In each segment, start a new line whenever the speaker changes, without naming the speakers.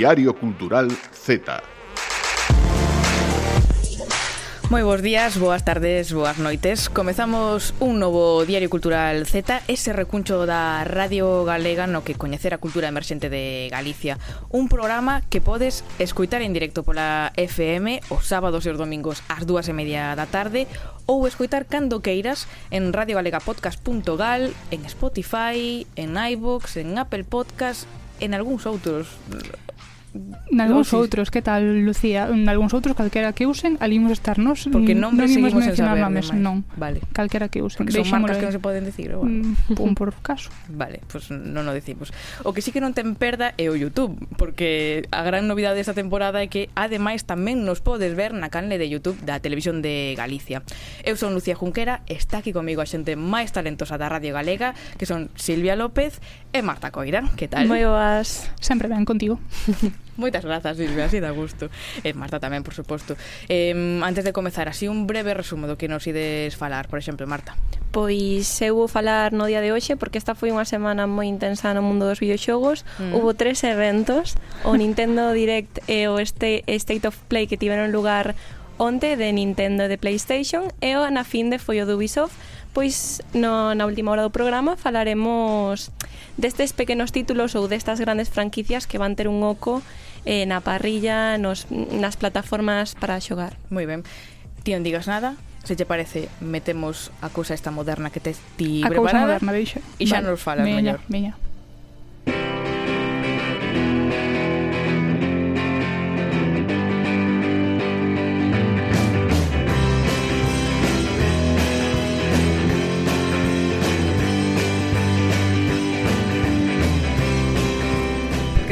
Diario Cultural Z.
Moi bons días, boas tardes, boas noites Comezamos un novo Diario Cultural Z Ese recuncho da Radio Galega no que coñecer a cultura emerxente de Galicia Un programa que podes escoitar en directo pola FM Os sábados e os domingos ás dúas e media da tarde Ou escoitar cando queiras en radiogalegapodcast.gal En Spotify, en iVoox, en Apple Podcast En algúns outros
nalgúns outros, que tal, Lucía? Nalgúns outros, calquera que usen, ali imos estar nos.
Porque mm, non
non imos mencionar nomes, non.
Vale.
Calquera que usen.
Porque son marcas que non se poden decir, bueno.
Mm, un por caso.
Vale, pois pues non o decimos. O que sí que non ten perda é o YouTube, porque a gran novidade desta temporada é que ademais tamén nos podes ver na canle de YouTube da Televisión de Galicia. Eu son Lucía Junquera, está aquí comigo a xente máis talentosa da Radio Galega, que son Silvia López e Marta Coira. Que tal?
Moi boas.
Sempre ben contigo.
Moitas grazas, Silvia, así da gusto. E Marta tamén, por suposto. Eh, antes de comezar, así un breve resumo do que nos ides falar, por exemplo, Marta.
Pois eu vou falar no día de hoxe porque esta foi unha semana moi intensa no mundo dos videoxogos.
Mm.
Hubo tres eventos, o Nintendo Direct e o este State of Play que tiveron lugar onte de Nintendo e de Playstation e o na fin de foi o do Ubisoft pois no, na última hora do programa falaremos destes pequenos títulos ou destas grandes franquicias que van ter un oco eh, na parrilla, nos, nas plataformas para xogar.
Moi ben. Ti non digas nada, se che parece, metemos a cousa esta moderna que te ti
a
preparada.
A cousa moderna, deixa.
E xa vale. nos falas mellor.
Veña,
veña.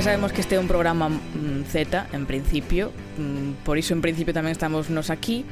sabemos que este é un programa mm, Z, en principio, mm, por iso en principio tamén estamos nos aquí,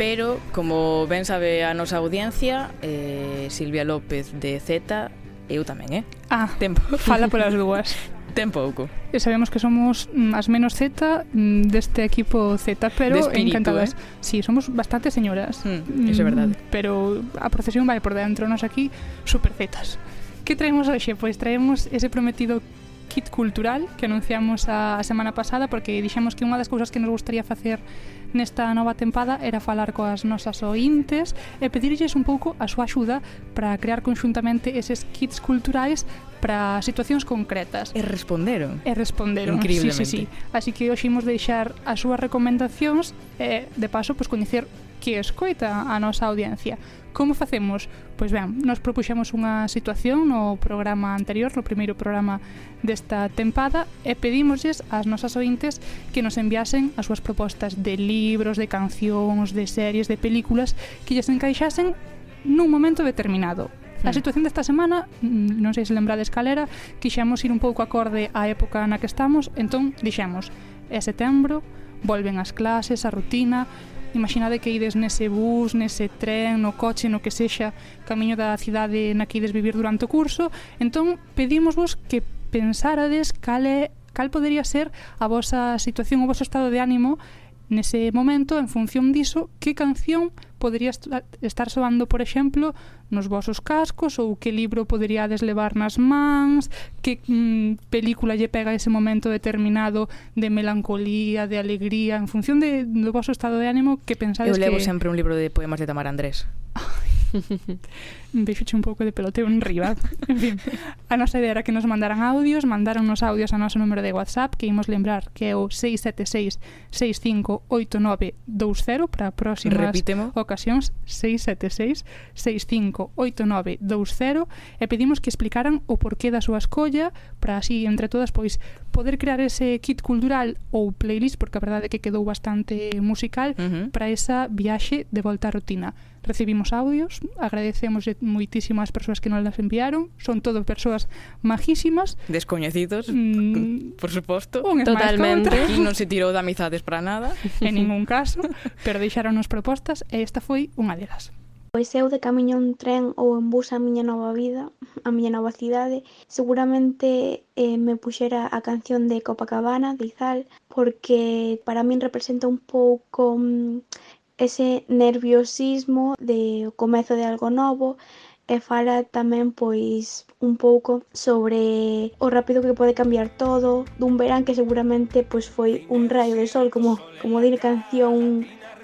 pero como ben sabe a nosa audiencia, eh, Silvia López de Z, eu tamén, eh?
Ah,
Tempo.
fala polas dúas.
Ten pouco.
E sabemos que somos mm, as menos Z mm, deste equipo Z, pero
de espíritu,
encantadas.
Eh?
Sí, somos bastante señoras.
Mm, iso mm, é verdade.
Pero a procesión vai por dentro, nos aquí super Zetas. Que traemos hoxe? Pois traemos ese prometido kit cultural que anunciamos a, a semana pasada porque dixemos que unha das cousas que nos gustaría facer nesta nova tempada era falar coas nosas ointes e pedirlles un pouco a súa axuda para crear conxuntamente eses kits culturais para situacións concretas.
E responderon.
E responderon, sí, sí, sí. Así que hoxe imos deixar as súas recomendacións e, de paso, pois, pues, coñecer que escoita a nosa audiencia. Como facemos? Pois ben, nos propuxemos unha situación no programa anterior, no primeiro programa desta tempada, e pedimoslles ás nosas ointes que nos enviasen as súas propostas de libros, de cancións, de series, de películas que lles encaixasen nun momento determinado, A
hmm.
situación desta semana, mm, non sei se lembrades calera, quixemos ir un pouco acorde á época na que estamos, entón dixemos, é setembro, volven as clases, a rutina, Imaginade que ides nese bus, nese tren, no coche, no que sexa camiño da cidade na que ides vivir durante o curso. Entón, pedimos vos que pensarades cal, é, cal podería ser a vosa situación, o voso estado de ánimo nese momento, en función diso, que canción podería estar soando, por exemplo, nos vosos cascos ou que libro poderíades levar nas mans, que mm, película lle pega ese momento determinado de melancolía, de alegría, en función de, do vosso estado de ánimo que pensades que...
Eu levo
que...
sempre un libro de poemas de Tamar Andrés.
Deixoche un pouco de peloteo en riba. En fin, a nosa idea era que nos mandaran audios, mandaron nos audios a noso número de WhatsApp, que imos lembrar que é o 676-658920 para próximas
Repitemo.
ocasións, 676-658920, e pedimos que explicaran o porqué da súa escolla, para así, entre todas, pois, poder crear ese kit cultural ou playlist, porque a verdade é que quedou bastante musical,
uh -huh.
para esa viaxe de volta á rutina recibimos audios, agradecemos moitísimo as persoas que nos las enviaron, son todo persoas majísimas.
Descoñecidos,
mm,
por suposto.
Un
Totalmente.
Aquí non se tirou de amizades para nada.
en ningún caso, pero deixaronnos propostas e esta foi unha delas.
Pois eu de camiño un tren ou en bus a miña nova vida, a miña nova cidade, seguramente eh, me puxera a canción de Copacabana, de Izal, porque para min representa un pouco... Mm, ese nerviosismo de o comezo de algo novo e fala tamén pois un pouco sobre o rápido que pode cambiar todo dun verán que seguramente pois foi un raio de sol como como dir canción un,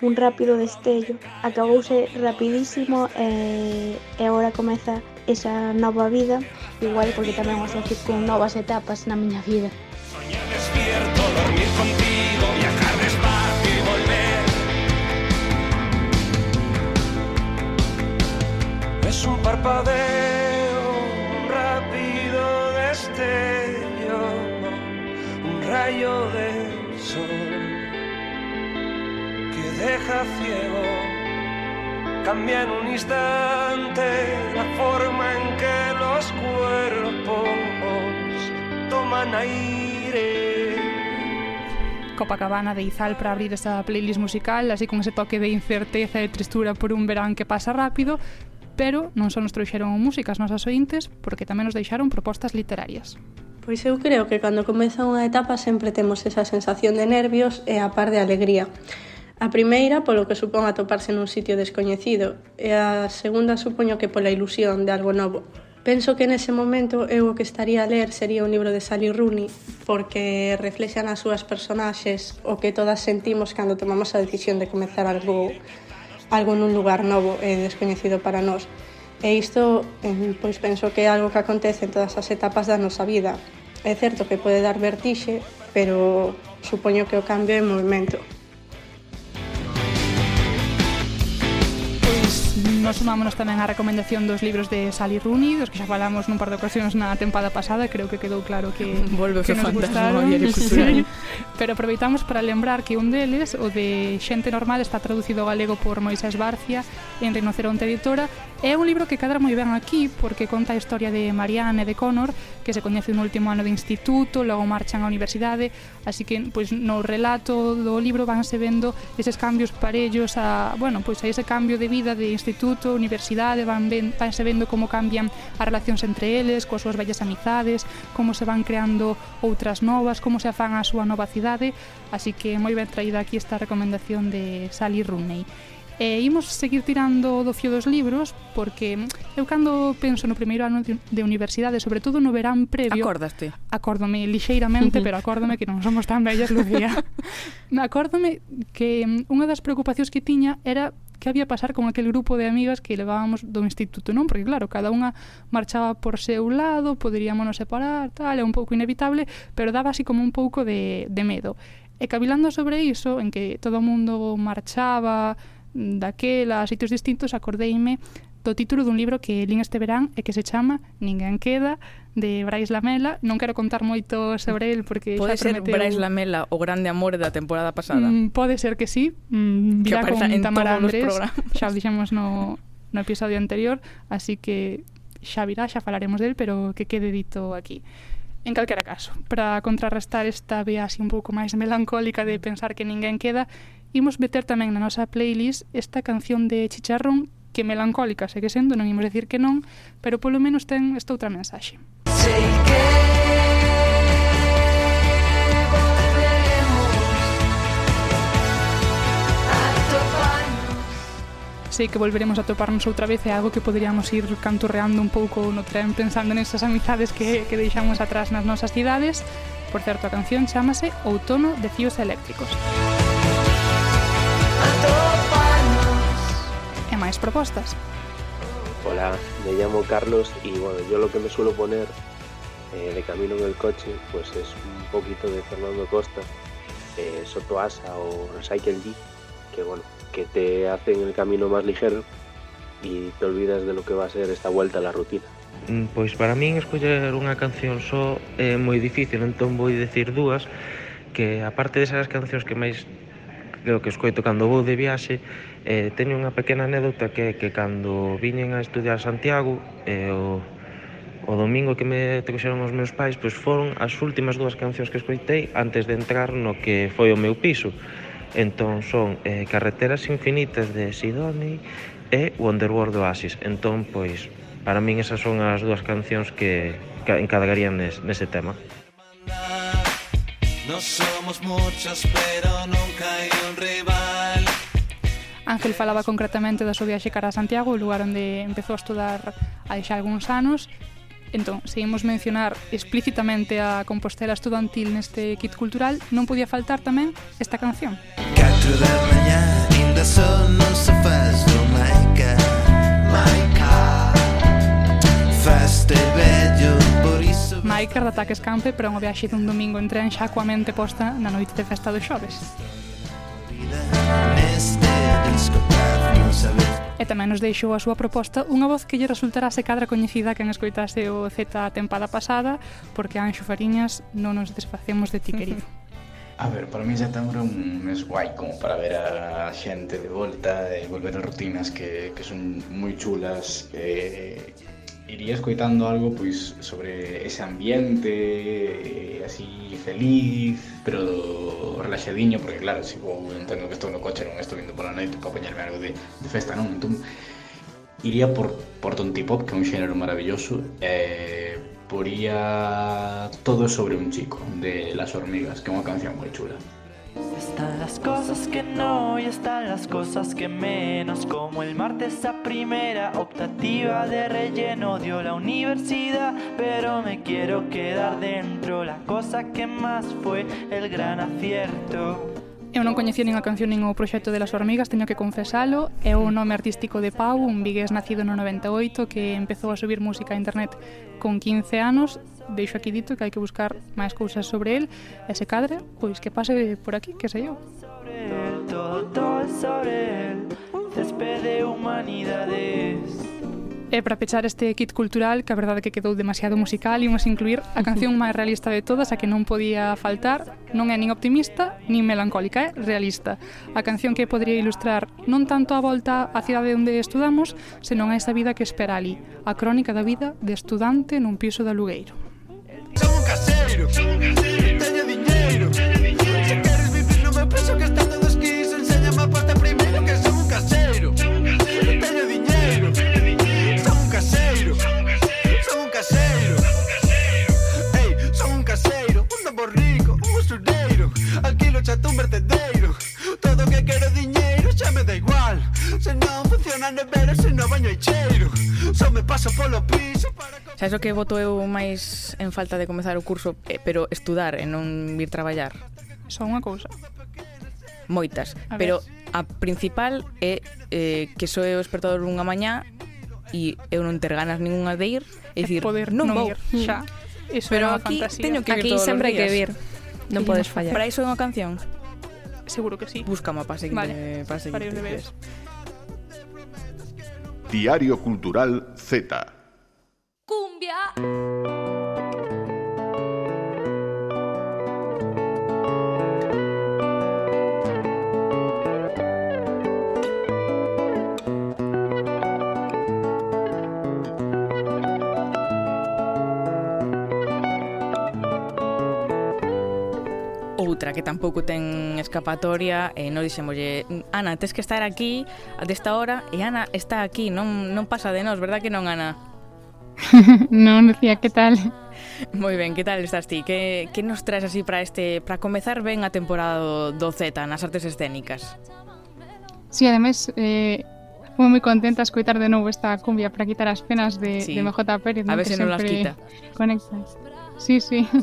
un rápido destello. Acabouse rapidísimo eh, e, e agora comeza esa nova vida igual porque tamén o asocio con novas etapas na miña vida.
Soñar despierto, dormir contigo parpadeo, un rápido destello, un rayo del sol que deja ciego. Cambia en un instante la forma en que los cuerpos toman aire.
Copacabana de Izal para abrir esa playlist musical, así con ese toque de incerteza e tristura por un verán que pasa rápido, pero non só nos trouxeron músicas nosas ointes, porque tamén nos deixaron propostas literarias.
Pois eu creo que cando comeza unha etapa sempre temos esa sensación de nervios e a par de alegría. A primeira, polo que supón atoparse nun sitio descoñecido, e a segunda supoño que pola ilusión de algo novo. Penso que nese momento eu o que estaría a ler sería un libro de Sally Rooney porque reflexan as súas personaxes o que todas sentimos cando tomamos a decisión de comezar algo algo nun lugar novo e descoñecido para nós. E isto, eh, pois penso que é algo que acontece en todas as etapas da nosa vida. É certo que pode dar vertixe, pero supoño que o cambio é movimento.
Pois nos sumámonos tamén á recomendación dos libros de Sally Rooney, dos que xa falamos nun par de ocasións na tempada pasada, creo que quedou claro que
Volve
que, nos gustaron.
Sí.
Pero aproveitamos para lembrar que un deles, o de Xente Normal, está traducido ao galego por Moisés Barcia en Rinoceronte Editora, é un libro que cadra moi ben aquí porque conta a historia de Marianne e de Connor, que se coñece no último ano de instituto, logo marchan á universidade, así que pois no relato do libro vanse vendo eses cambios parellos a, bueno, pois a ese cambio de vida de instituto instituto, universidade, van, ven, vanse vendo como cambian as relacións entre eles, coas súas vellas amizades, como se van creando outras novas, como se afán a súa nova cidade, así que moi ben traída aquí esta recomendación de Sally Rooney. E imos seguir tirando do fio dos libros porque eu cando penso no primeiro ano de universidade, sobre todo no verán previo...
Acordaste?
Acórdome lixeiramente, pero acórdome que non somos tan bellas, Lucía. acórdome que mm, unha das preocupacións que tiña era que había pasar con aquel grupo de amigas que levábamos do instituto, non? Porque claro, cada unha marchaba por seu lado, poderíamos nos separar, tal, é un pouco inevitable, pero daba así como un pouco de, de medo. E cavilando sobre iso, en que todo o mundo marchaba mm, daquela a sitios distintos, acordeime do título dun libro que lín este verán e que se chama Ninguén queda, de Brais Lamela. Non quero contar moito sobre el porque
Pode ser
prometeu...
Brais Lamela o grande amor da temporada pasada.
Mm, pode ser que sí. Mm,
que
apareza con
en
Tamara
todos
Andrés, os
programas.
Xa o dixemos no, no episodio anterior, así que xa virá, xa falaremos del, pero que quede dito aquí. En calquera caso, para contrarrestar esta vea así un pouco máis melancólica de pensar que ninguén queda, imos meter tamén na nosa playlist esta canción de Chicharrón que melancólica segue sendo, non imos decir que non, pero polo menos ten esta outra mensaxe.
Sei que
sei que volveremos a toparnos outra vez é algo que poderíamos ir canturreando un pouco no tren pensando nesas amizades que, que deixamos atrás nas nosas cidades. Por certo, a canción chamase Outono de Fíos Eléctricos.
A
Máis propostas.
Hola, me llamo Carlos y bueno, yo lo que me suelo poner eh, de camino en el coche pues es un poquito de Fernando Costa, eh, Soto Asa o Recycle D, que bueno, que te hacen el camino más ligero y te olvidas de lo que va a ser esta vuelta a la rutina.
Mm, Pois para min escoller unha canción só é moi difícil, entón vou dicir dúas que aparte desas cancións que máis creo que escoito cando vou de viaxe, eh, teño unha pequena anécdota que é que cando viñen a estudiar a Santiago, eh, o, o domingo que me trouxeron os meus pais, pois foron as últimas dúas cancións que escoitei antes de entrar no que foi o meu piso. Entón son eh, Carreteras Infinitas de Sidoni e Wonderworld do Oasis. Entón, pois, para min esas son as dúas cancións que encargarían nes, nese tema.
No somos muchos, pero nunca hay un rival.
Ángel falaba concretamente da súa viaxe cara a Santiago, o lugar onde empezou a estudar hai xa algúns anos. Entón, seguimos mencionar explícitamente a Compostela Estudantil neste kit cultural, non podía faltar tamén esta canción. 4 da mañá, inda sol non se faz do Maica, Maica feste bello por iso Maiker de Escampe para unha viaxe dun domingo en tren xa coa mente posta na noite de festa do xoves. E tamén nos deixou a súa proposta unha voz que lle resultará se cadra coñecida que escoitase o Z a tempada pasada, porque Anxo Fariñas non nos desfacemos de ti, querido.
A ver, para mí setembro é un mes guai como para ver a xente de volta e volver a rutinas que, que son moi chulas e iría escoitando algo pois sobre ese ambiente eh, así feliz, pero relaxadiño, porque claro, se si vou entendo que estou no coche, non estou vindo pola noite para poñerme algo de, de festa, non? Entón, iría por, por Tonti Pop, que é un xénero maravilloso, e eh, poría todo sobre un chico, de Las Hormigas, que é unha canción moi chula. Están las cosas que no y están las cosas que menos, como el martes a primera optativa de relleno dio la universidad, pero me quiero quedar dentro, la cosa que más fue el gran acierto. Eu non coñecía nin a canción nin o proxecto de las hormigas, teño que confesalo. É o nome artístico de Pau, un vigués nacido no 98 que empezou a subir música a internet con 15 anos deixo aquí dito que hai que buscar máis cousas sobre el e se pois que pase por aquí, que sei eu. Todo, todo sobre el, despede humanidades. E para pechar este kit cultural, que a verdade que quedou demasiado musical, imos incluir a canción máis realista de todas, a que non podía faltar, non é nin optimista, nin melancólica, é realista. A canción que podría ilustrar non tanto a volta á cidade onde estudamos, senón a esa vida que espera ali, a crónica da vida de estudante nun piso de alugueiro. Son un caseiro. Teño diñeiro, teño diñeiro. Se queres vivir no meu piso que está todo dos enséñame a porta primeiro que son un caseiro. Teño diñeiro, teño un caseiro, son un caseiro. Ei, son un caseiro, un borrico, un usureiro. Alquilo chato un vertedeiro. Todo que quero diñeiro. Se non funciona nevera, se non baño e cheiro Só me paso polo piso para... Sabes o que voto eu máis en falta de comezar o curso, eh, pero estudar e non vir traballar? Só unha cousa. Moitas, a pero a principal é eh, que sou o despertador unha mañá e eu non ter ganas ningunha de ir, é dicir,
poder
non,
non
vou.
Ir, xa. Mm. Eso
pero aquí
fantasía.
teño que ir todos
sempre hai que vir. Non podes fallar.
Para iso é unha canción?
Seguro que sí.
buscamo para seguinte,
vale.
para seguinte.
Para os deberes.
Diario Cultural Z.
Cumbia.
Outra que tampouco ten escapatoria eh, e non dixémoslle Ana, tes que estar aquí a desta hora e Ana está aquí, non, non pasa de nós, verdad que non, Ana?
non, Lucía, que tal?
Moi ben, que tal estás ti? Que, que nos traes así para este para comezar ben a temporada do Z nas artes escénicas?
Sí, ademais, eh, foi moi contenta escoitar de novo esta cumbia para quitar as penas de,
sí.
de MJ Pérez.
A ver se non las quita.
Conectas. Sí, sí.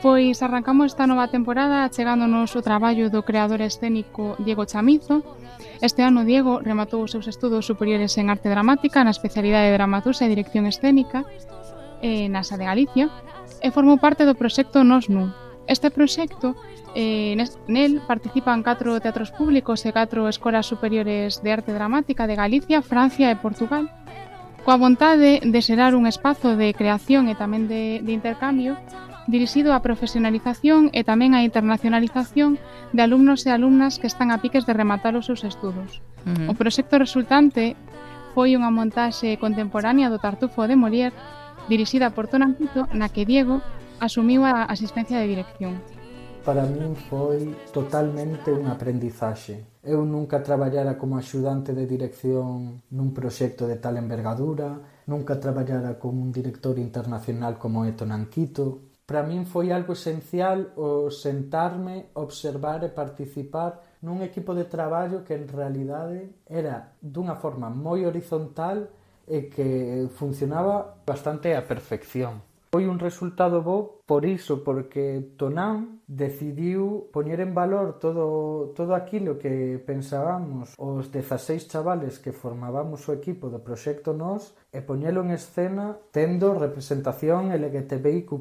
Pois arrancamos esta nova temporada chegándonos o traballo do creador escénico Diego Chamizo. Este ano Diego rematou os seus estudos superiores en arte dramática na especialidade de dramaturxa e dirección escénica eh, na SA de Galicia e formou parte do proxecto Nos Nu. Este proxecto eh, nel participan catro teatros públicos e catro escolas superiores de arte dramática de Galicia, Francia e Portugal coa vontade de xerar un espazo de creación e tamén de, de intercambio dirixido á profesionalización e tamén á internacionalización de alumnos e alumnas que están a piques de rematar os seus estudos.
Uh -huh.
O proxecto resultante foi unha montaxe contemporánea do Tartufo de Molière dirixida por Tonampito na que Diego asumiu a asistencia de dirección
para min foi totalmente unha aprendizaxe. Eu nunca traballara como axudante de dirección nun proxecto de tal envergadura, nunca traballara con un director internacional como é Tonanquito. Para min foi algo esencial o sentarme, observar e participar nun equipo de traballo que en realidade era dunha forma moi horizontal e que funcionaba bastante a perfección. Foi un resultado bo por iso, porque Tonán decidiu poñer en valor todo, todo aquilo que pensábamos os 16 chavales que formábamos o equipo do Proxecto Nos e poñelo en escena tendo representación LGTBIQ+,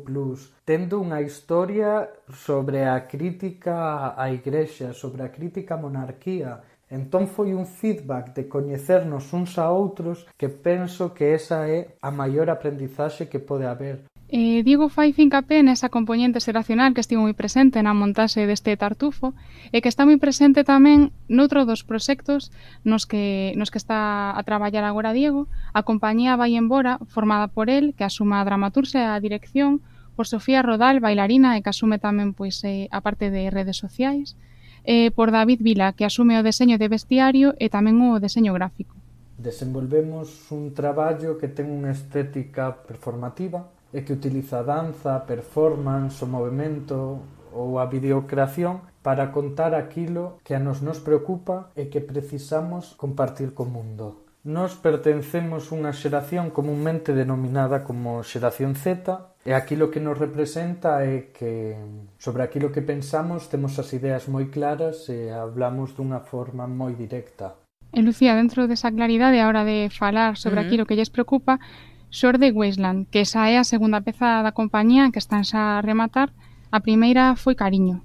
tendo unha historia sobre a crítica á Igrexa, sobre a crítica á monarquía, Entón foi un feedback de coñecernos uns a outros que penso que esa é a maior aprendizaxe que pode haber.
Eh, Diego fai fincapé nesa componente xeracional que estivo moi presente na montaxe deste tartufo e que está moi presente tamén noutro dos proxectos nos que, nos que está a traballar agora Diego, a compañía Vai Embora, formada por el, que asuma a dramaturxa e a dirección, por Sofía Rodal, bailarina, e que asume tamén pois, eh, a parte de redes sociais, eh, por David Vila, que asume o deseño de vestiario e tamén o deseño gráfico.
Desenvolvemos un traballo que ten unha estética performativa, e que utiliza a danza, a performance, o movimento ou a videocreación para contar aquilo que a nos nos preocupa e que precisamos compartir co mundo. Nos pertencemos unha xeración comúnmente denominada como xeración Z e aquilo que nos representa é que sobre aquilo que pensamos temos as ideas moi claras e hablamos dunha forma moi directa.
E Lucía, dentro desa claridade a hora de falar sobre uh -huh. aquilo que lles preocupa, Xorde Wasteland, que esa é a segunda peza da compañía que están xa a rematar. A primeira foi Cariño.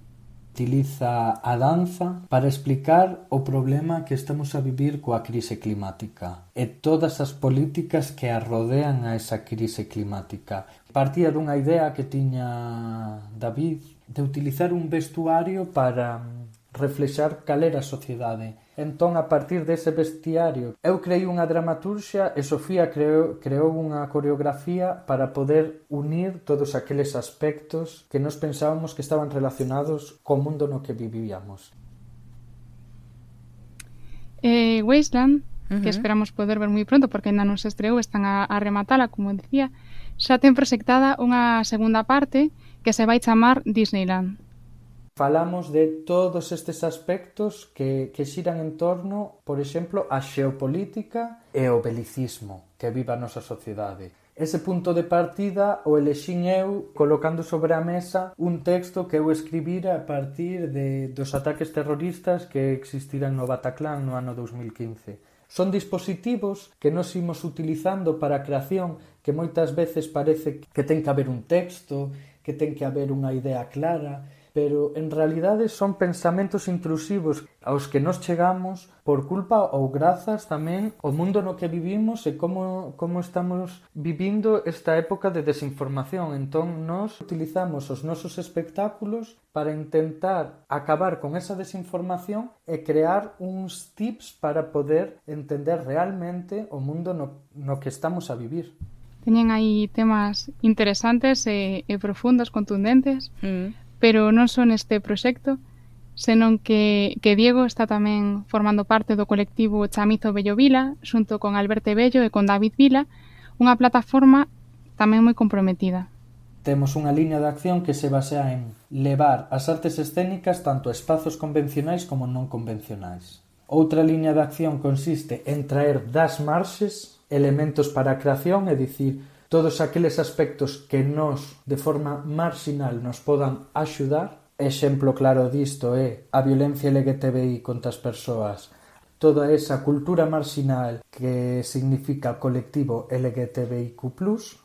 Utiliza a danza para explicar o problema que estamos a vivir coa crise climática e todas as políticas que a rodean a esa crise climática. Partía dunha idea que tiña David de utilizar un vestuario para reflexar cal era a sociedade Entón, a partir dese bestiario, eu creei unha dramaturxia e Sofía creou, creou unha coreografía para poder unir todos aqueles aspectos que nos pensábamos que estaban relacionados co mundo no que vivíamos.
Eh, Wasteland, uh -huh. que esperamos poder ver moi pronto porque ainda non se estreou, están a, a rematala, como decía, xa ten proxectada unha segunda parte que se vai chamar Disneyland.
Falamos de todos estes aspectos que, que xiran en torno, por exemplo, a xeopolítica e o belicismo que viva a nosa sociedade. Ese punto de partida o elexín eu colocando sobre a mesa un texto que eu escribira a partir de, dos ataques terroristas que existiran no Bataclan no ano 2015. Son dispositivos que nos imos utilizando para a creación que moitas veces parece que ten que haber un texto, que ten que haber unha idea clara, pero en realidade son pensamentos intrusivos aos que nos chegamos por culpa ou grazas tamén ao mundo no que vivimos e como, como estamos vivindo esta época de desinformación. Entón, nos utilizamos os nosos espectáculos para intentar acabar con esa desinformación e crear uns tips para poder entender realmente o mundo no, no que estamos a vivir.
Teñen aí temas interesantes e, e profundos, contundentes. Mm pero non só neste proxecto, senón que, que Diego está tamén formando parte do colectivo Chamizo Bello Vila, xunto con Alberto Bello e con David Vila, unha plataforma tamén moi comprometida.
Temos unha liña de acción que se basea en levar as artes escénicas tanto a espazos convencionais como non convencionais. Outra liña de acción consiste en traer das marxes elementos para a creación, é dicir, todos aqueles aspectos que nos de forma marxinal nos podan axudar. Exemplo claro disto é a violencia LGTBI contra as persoas, toda esa cultura marxinal que significa colectivo LGTBIQ+,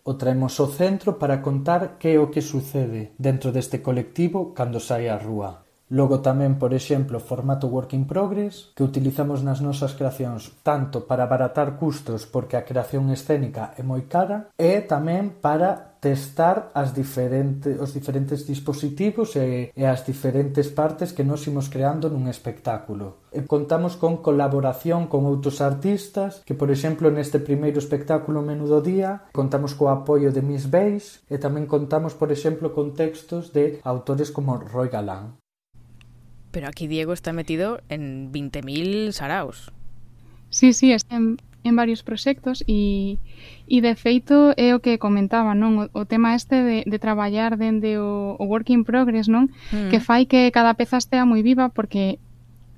o traemos ao centro para contar que é o que sucede dentro deste colectivo cando sai á rúa. Logo tamén, por exemplo, formato work in progress que utilizamos nas nosas creacións tanto para abaratar custos porque a creación escénica é moi cara e tamén para testar as diferente, os diferentes dispositivos e, e as diferentes partes que nos imos creando nun espectáculo. E contamos con colaboración con outros artistas que, por exemplo, neste primeiro espectáculo Menudo Día contamos co apoio de Miss Base e tamén contamos, por exemplo, con textos de autores como Roy Galán.
Pero aquí Diego está metido en 20.000 saraos.
Sí, sí, está en, en varios proxectos e, e de feito é o que comentaba, non? O, o tema este de, de traballar dende o, o work in progress, non? Mm. Que fai que cada peza estea moi viva porque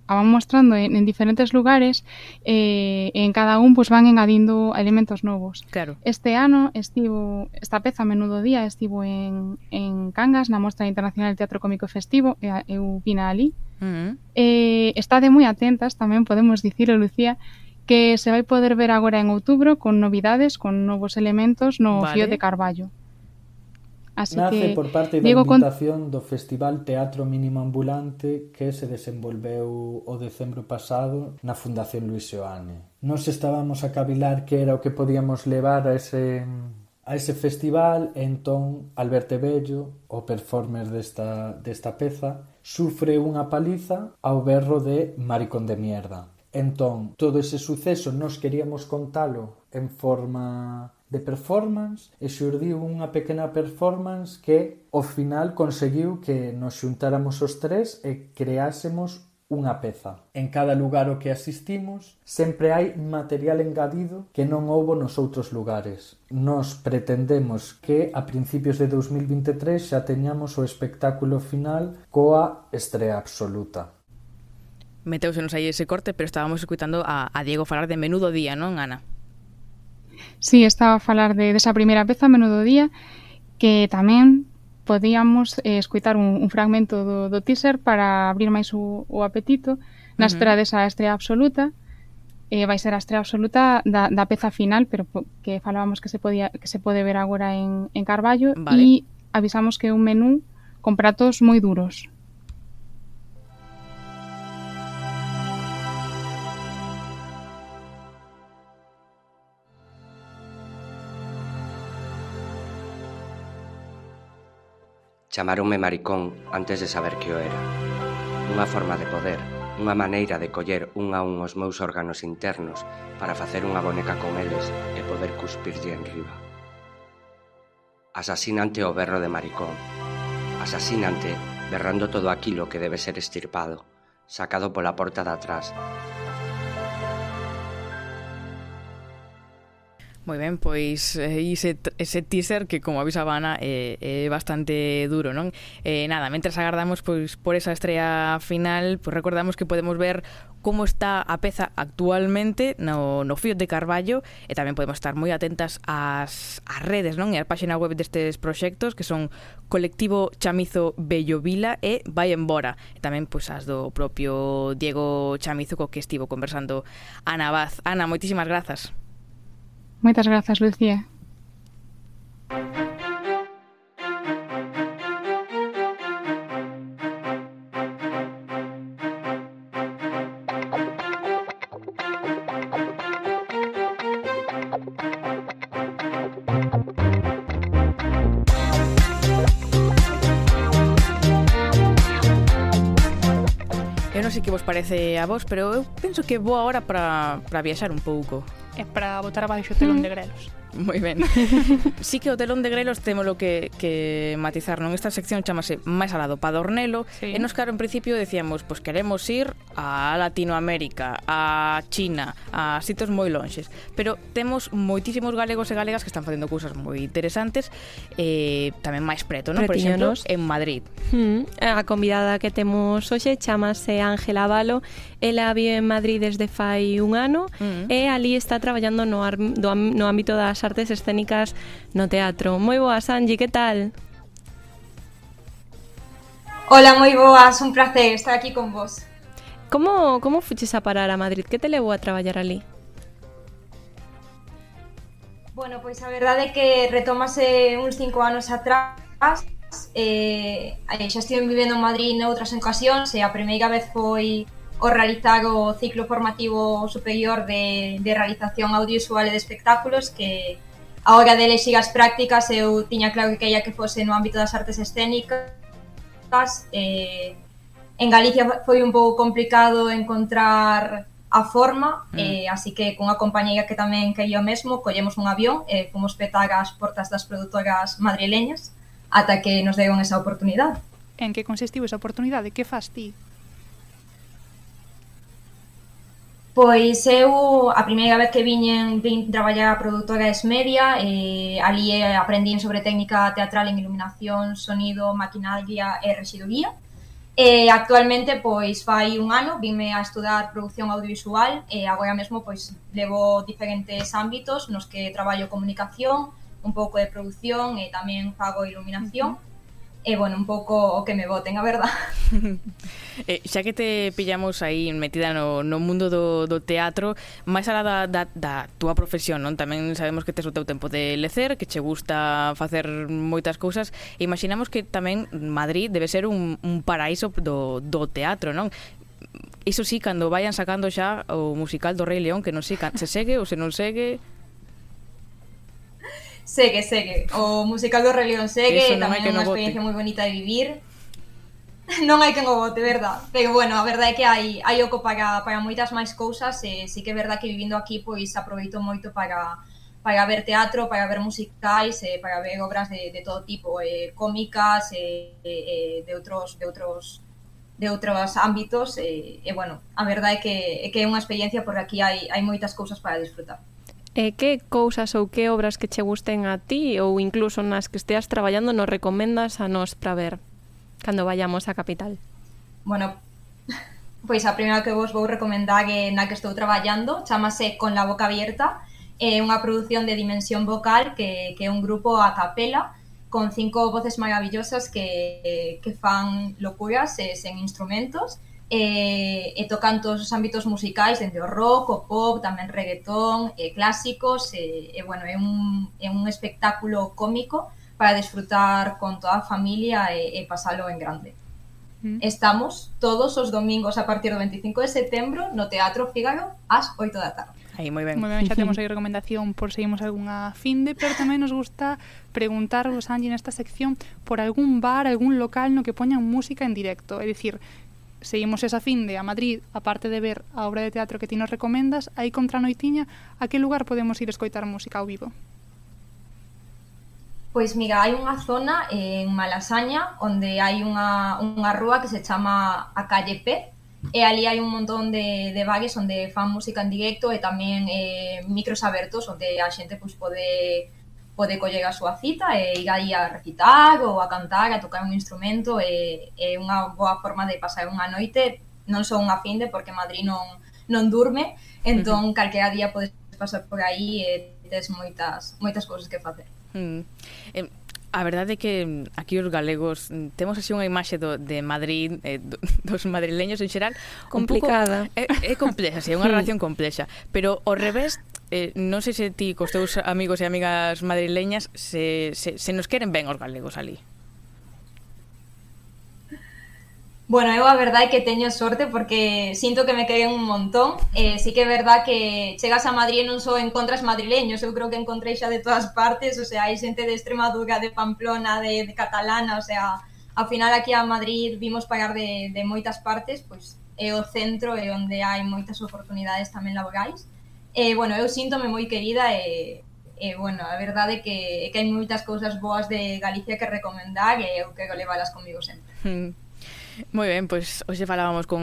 a van mostrando en, en diferentes lugares e eh, en cada un pues van engadindo elementos novos.
Claro.
Este ano estivo esta peza Menudo Día estivo en, en Cangas na Mostra Internacional de Teatro Cómico Festivo e eu vina ali. Uh mm-hmm. -huh. Eh, estade moi atentas tamén podemos dicir, Lucía, que se vai poder ver agora en outubro con novidades, con novos elementos no vale. Fío de Carballo.
Así Nace que, por parte da Diego invitación con... do Festival Teatro Mínimo Ambulante que se desenvolveu o decembro pasado na Fundación Luis Seoane. Nos estábamos a cavilar que era o que podíamos levar a ese a ese festival e entón Alberto Bello, o performer desta, desta peza, sufre unha paliza ao berro de Maricón de Mierda. Entón, todo ese suceso nos queríamos contalo en forma de performance e xurdiu unha pequena performance que ao final conseguiu que nos xuntáramos os tres e creásemos unha peza. En cada lugar ao que asistimos sempre hai material engadido que non houbo nos outros lugares. Nos pretendemos que a principios de 2023 xa teñamos o espectáculo final coa estrea absoluta.
Meteusenos aí ese corte, pero estábamos escutando a, a Diego falar de menudo día, non, Ana?
Sí, estaba a falar de, desa primeira peza, Menudo Día, que tamén podíamos eh, escutar un, un fragmento do, do teaser para abrir máis o, o apetito na espera uh -huh. desa estrela absoluta eh, vai ser a estrela absoluta da, da peza final, pero que falábamos que se podía que se pode ver agora en, en Carballo vale. e avisamos que é un menú con pratos moi duros
Chamáronme maricón antes de saber que o era. Unha forma de poder, unha maneira de coller un a un os meus órganos internos para facer unha boneca con eles e poder cuspirlle en riba. Asasinante o berro de maricón. Asasinante berrando todo aquilo que debe ser estirpado, sacado pola porta de atrás,
Moi ben, pois eh, ese, ese teaser que, como avisa Ana é, eh, eh é bastante duro, non? Eh, nada, mentres agardamos pois por esa estrella final, pois recordamos que podemos ver como está a peza actualmente no, no Fío de Carballo eh, e tamén podemos estar moi atentas ás, ás redes, non? E á página web destes proxectos que son Colectivo Chamizo Bello Vila e Vai Embora. E tamén pois as do propio Diego Chamizo co que estivo conversando Ana Vaz. Ana, moitísimas grazas.
Moitas grazas, Lucía.
non sei que vos parece a vos, pero eu penso que vou agora para, para viaxar un pouco
é para botar abaixo o telón mm. de grelos.
Moi ben. sí que o telón de grelos temolo que, que matizar, non? Esta sección chamase máis alado Padornelo, sí. e nos claro, en principio decíamos, pois pues, queremos ir a Latinoamérica, a China, a sitos moi lonxes, pero temos moitísimos galegos e galegas que están facendo cousas moi interesantes, eh, tamén máis preto, non? Por exemplo, en Madrid.
Mm, a convidada que temos hoxe chamase Ángela Valo, ela vive en Madrid desde fai un ano, mm. e ali está traballando no, ar, do, no ámbito das das artes escénicas no teatro. Moi boas, Angie, que tal?
Hola, moi boas, un placer estar aquí con vos.
Como, como fuches a parar a Madrid? Que te levou a traballar ali?
Bueno, pois a verdade é que retomase uns cinco anos atrás eh, xa estive vivendo en Madrid noutras ocasións e a primeira vez foi o realizar o ciclo formativo superior de, de realización audiovisual e de espectáculos que a hora de elexir as prácticas eu tiña claro que quería que fose no ámbito das artes escénicas eh, en Galicia foi un pouco complicado encontrar a forma mm. eh, así que cunha compañeira que tamén quería o mesmo collemos un avión e eh, fomos petar as portas das produtoras madrileñas ata que nos deron esa oportunidade
En que consistiu esa oportunidade? Que faz ti?
Pois eu a primeira vez que viñen vin traballar a produtora Esmedia, eh, ali eh, aprendín sobre técnica teatral en iluminación, sonido, maquinaria e residuría. E eh, actualmente pois fai un ano vime a estudar produción audiovisual e agora mesmo pois levo diferentes ámbitos nos que traballo comunicación, un pouco de produción e tamén fago iluminación. Uh -huh e, bueno, un pouco o que me voten, a verdad.
eh, xa que te pillamos aí metida no, no mundo do, do teatro, máis alá da, da, da túa profesión, non? Tamén sabemos que tes o teu tempo de lecer, que che gusta facer moitas cousas. e Imaginamos que tamén Madrid debe ser un, un paraíso do, do teatro, non? Iso sí, cando vayan sacando xa o musical do Rei León, que non sei se segue ou se non segue...
Segue, segue. O musical do Rei León segue, Eso tamén é unha experiencia moi bonita de vivir. Non hai que o bote, verdad? Pero bueno, a verdade é que hai, hai oco para, para moitas máis cousas e sí que é verdad que vivindo aquí pois aproveito moito para para ver teatro, para ver musicais, e para ver obras de, de todo tipo, eh, cómicas, eh, eh, eh de outros de outros de outros ámbitos e, eh, e bueno, a verdade é que, é que é unha experiencia porque aquí hai, hai moitas cousas para disfrutar.
E que cousas ou que obras que che gusten a ti ou incluso nas que esteas traballando nos recomendas a nós para ver cando vayamos á capital?
Bueno, pois a primeira que vos vou recomendar que na que estou traballando chamase Con la boca abierta é unha produción de dimensión vocal que, que é un grupo a capela con cinco voces maravillosas que, que fan locuras e, sen instrumentos e, e tocan todos os ámbitos musicais, dende o rock, o pop, tamén reggaetón, e clásicos, e, e bueno, é un, é un espectáculo cómico para disfrutar con toda a familia e, e pasalo en grande. Mm. Estamos todos os domingos a partir do 25 de setembro no Teatro Fígaro ás 8 da tarde.
Aí, moi ben.
Moi ben, xa temos aí recomendación por seguimos algunha finde, pero tamén nos gusta preguntarvos, Angie, nesta sección por algún bar, algún local no que poñan música en directo. É dicir, seguimos imos esa finde a Madrid, aparte de ver a obra de teatro que ti nos recomendas, aí contra a noitiña, a que lugar podemos ir escoitar música ao vivo?
Pois mira, hai unha zona en Malasaña onde hai unha, unha rúa que se chama a Calle P e ali hai un montón de, de bares onde fan música en directo e tamén eh, micros abertos onde a xente pois, pode pode coller a súa cita e ir aí a recitar ou a cantar, a tocar un instrumento e é unha boa forma de pasar unha noite non só unha finde porque Madrid non, non durme entón uh -huh. calquera día podes pasar por aí e tes moitas, moitas cousas que facer
mm. eh, A verdade é que aquí os galegos mm, temos así unha imaxe do, de Madrid, eh, dos madrileños en xeral...
Complicada.
Pouco, é, é complexa, sí, é unha relación complexa. Pero ao revés eh, non sei se ti cos teus amigos e amigas madrileñas se, se, se nos queren ben os galegos ali.
Bueno, eu a verdade é que teño sorte porque sinto que me queren un montón. Eh, sí que é verdad que chegas a Madrid e non só encontras madrileños, eu creo que encontrei xa de todas partes, o sea, hai xente de Extremadura, de Pamplona, de, de Catalana, o sea, ao final aquí a Madrid vimos pagar de, de moitas partes, pois é o centro e onde hai moitas oportunidades tamén laborais. E, bueno, eu síntome moi querida e, e bueno, a verdade é que, é que hai moitas cousas boas de Galicia que recomendar e eu quero leválas comigo sempre.
Mm. Moi ben, pois hoxe falábamos con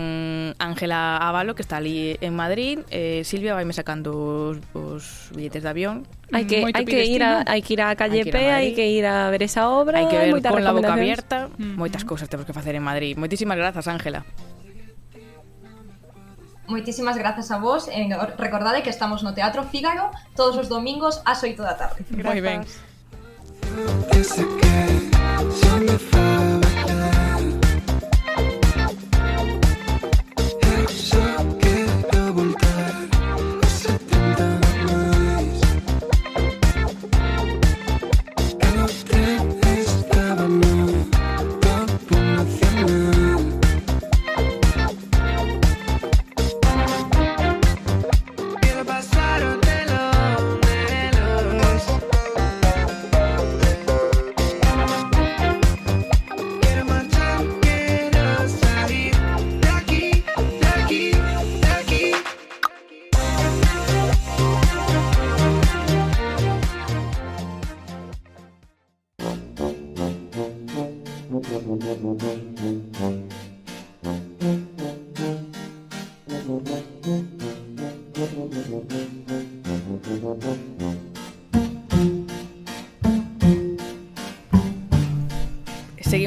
Ángela Avalo, que está ali en Madrid. Eh, Silvia vai me sacando os, os billetes de avión.
Hai mm, que hai que ir a hai que ir a calle P, hai que ir a ver esa obra,
hai que ver hai con la boca abierta, mm -hmm. moitas cousas temos que facer en Madrid. Moitísimas grazas, Ángela.
Moitísimas grazas a vos eh, e recordade que estamos no Teatro Fígaro todos os domingos ás 8 da tarde.
Moi ben. Que se que,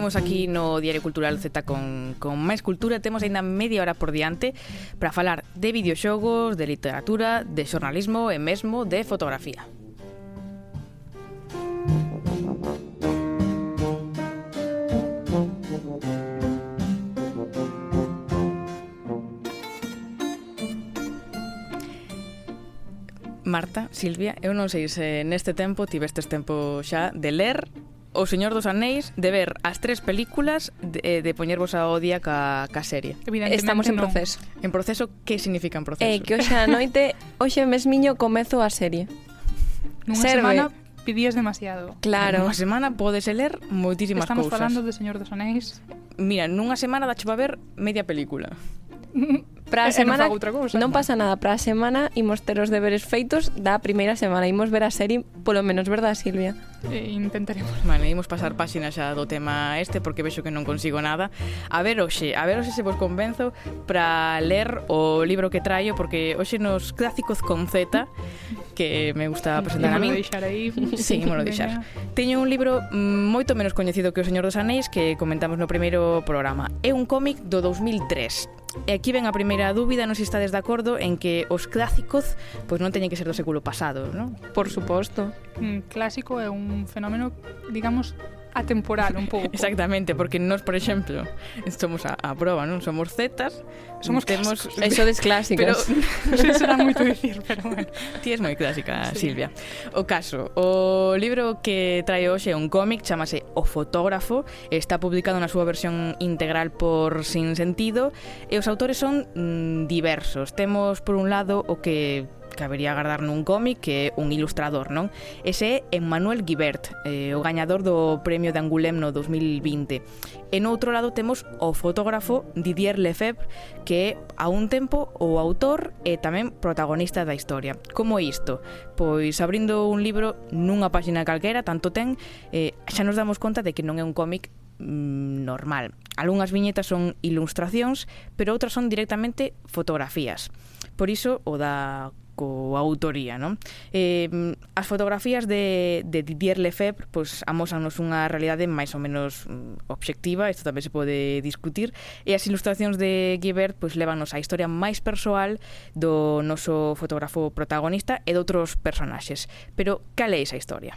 Seguimos aquí mm. no Diario Cultural Z con, con máis cultura. Temos ainda media hora por diante Para falar de videoxogos, de literatura, de xornalismo e mesmo de fotografía. Marta, Silvia, eu non sei se neste tempo tivestes tempo xa de ler O Señor dos Anéis de ver as tres películas de, eh, de poñervos a odia ca, ca serie.
Estamos en
non.
proceso.
En proceso, que significa en proceso?
Eh, que hoxe a noite, hoxe mesmiño comezo a serie.
Nunha
Serve.
semana pidías demasiado.
Claro.
Nunha semana podes ler moitísimas
Estamos
cousas.
Estamos falando do Señor dos Anéis.
Mira, nunha semana dache para ver media película.
Para a semana
non, outra cousa.
non pasa nada, para a semana imos ter os deberes feitos da primeira semana, imos ver a serie, polo menos, verdad, Silvia?
E intentaremos.
Vale, imos pasar páxinas xa do tema este porque vexo que non consigo nada. A ver hoxe, a ver hoxe se vos convenzo para ler o libro que traio porque hoxe nos clásicos con Z que me gusta presentar a min.
deixar aí.
Sí, mo deixar. Teño un libro moito menos coñecido que O Señor dos Anéis que comentamos no primeiro programa. É un cómic do 2003. E aquí ven a primeira dúbida, non se estades de acordo en que os clásicos pois non teñen que ser do século pasado, non?
Por suposto.
Un clásico é un un fenómeno, digamos, atemporal un pouco.
Exactamente, porque nós, por exemplo, somos a, a prova, non? Somos zetas,
somos
temos
clásicos.
eso des
clásicas.
Pero
non sei será moito dicir, pero bueno.
Ti és moi clásica,
sí.
Silvia. O caso, o libro que trae hoxe é un cómic, chamase O fotógrafo, está publicado na súa versión integral por Sin Sentido, e os autores son mm, diversos. Temos, por un lado, o que cabería habería agardar nun cómic que é un ilustrador, non? Ese é Emmanuel Guibert, eh, o gañador do Premio de Angulem no 2020. E no outro lado temos o fotógrafo Didier Lefebvre, que é a un tempo o autor e tamén protagonista da historia. Como isto? Pois abrindo un libro nunha páxina calquera, tanto ten, eh, xa nos damos conta de que non é un cómic mm, normal. Algunhas viñetas son ilustracións, pero outras son directamente fotografías. Por iso, o da coautoría, non? Eh, as fotografías de, de Didier Lefebvre pois, amosanos unha realidade máis ou menos mm, obxectiva, isto tamén se pode discutir, e as ilustracións de Guibert pois, levanos á historia máis persoal do noso fotógrafo protagonista e doutros personaxes. Pero, cal é esa historia?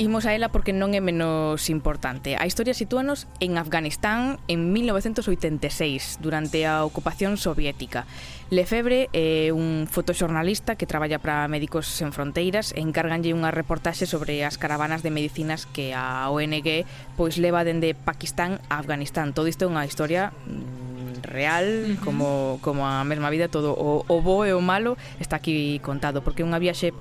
Imos a ela porque non é menos importante. A historia sitúanos en Afganistán en 1986, durante a ocupación soviética. Lefebre é un fotoxornalista que traballa para Médicos Sen Fronteiras e encárganlle unha reportaxe sobre as caravanas de medicinas que a ONG pois leva dende Pakistán a Afganistán. Todo isto é unha historia mm, real, uh -huh. como, como a mesma vida, todo o, o bo e o malo está aquí contado, porque é unha viaxe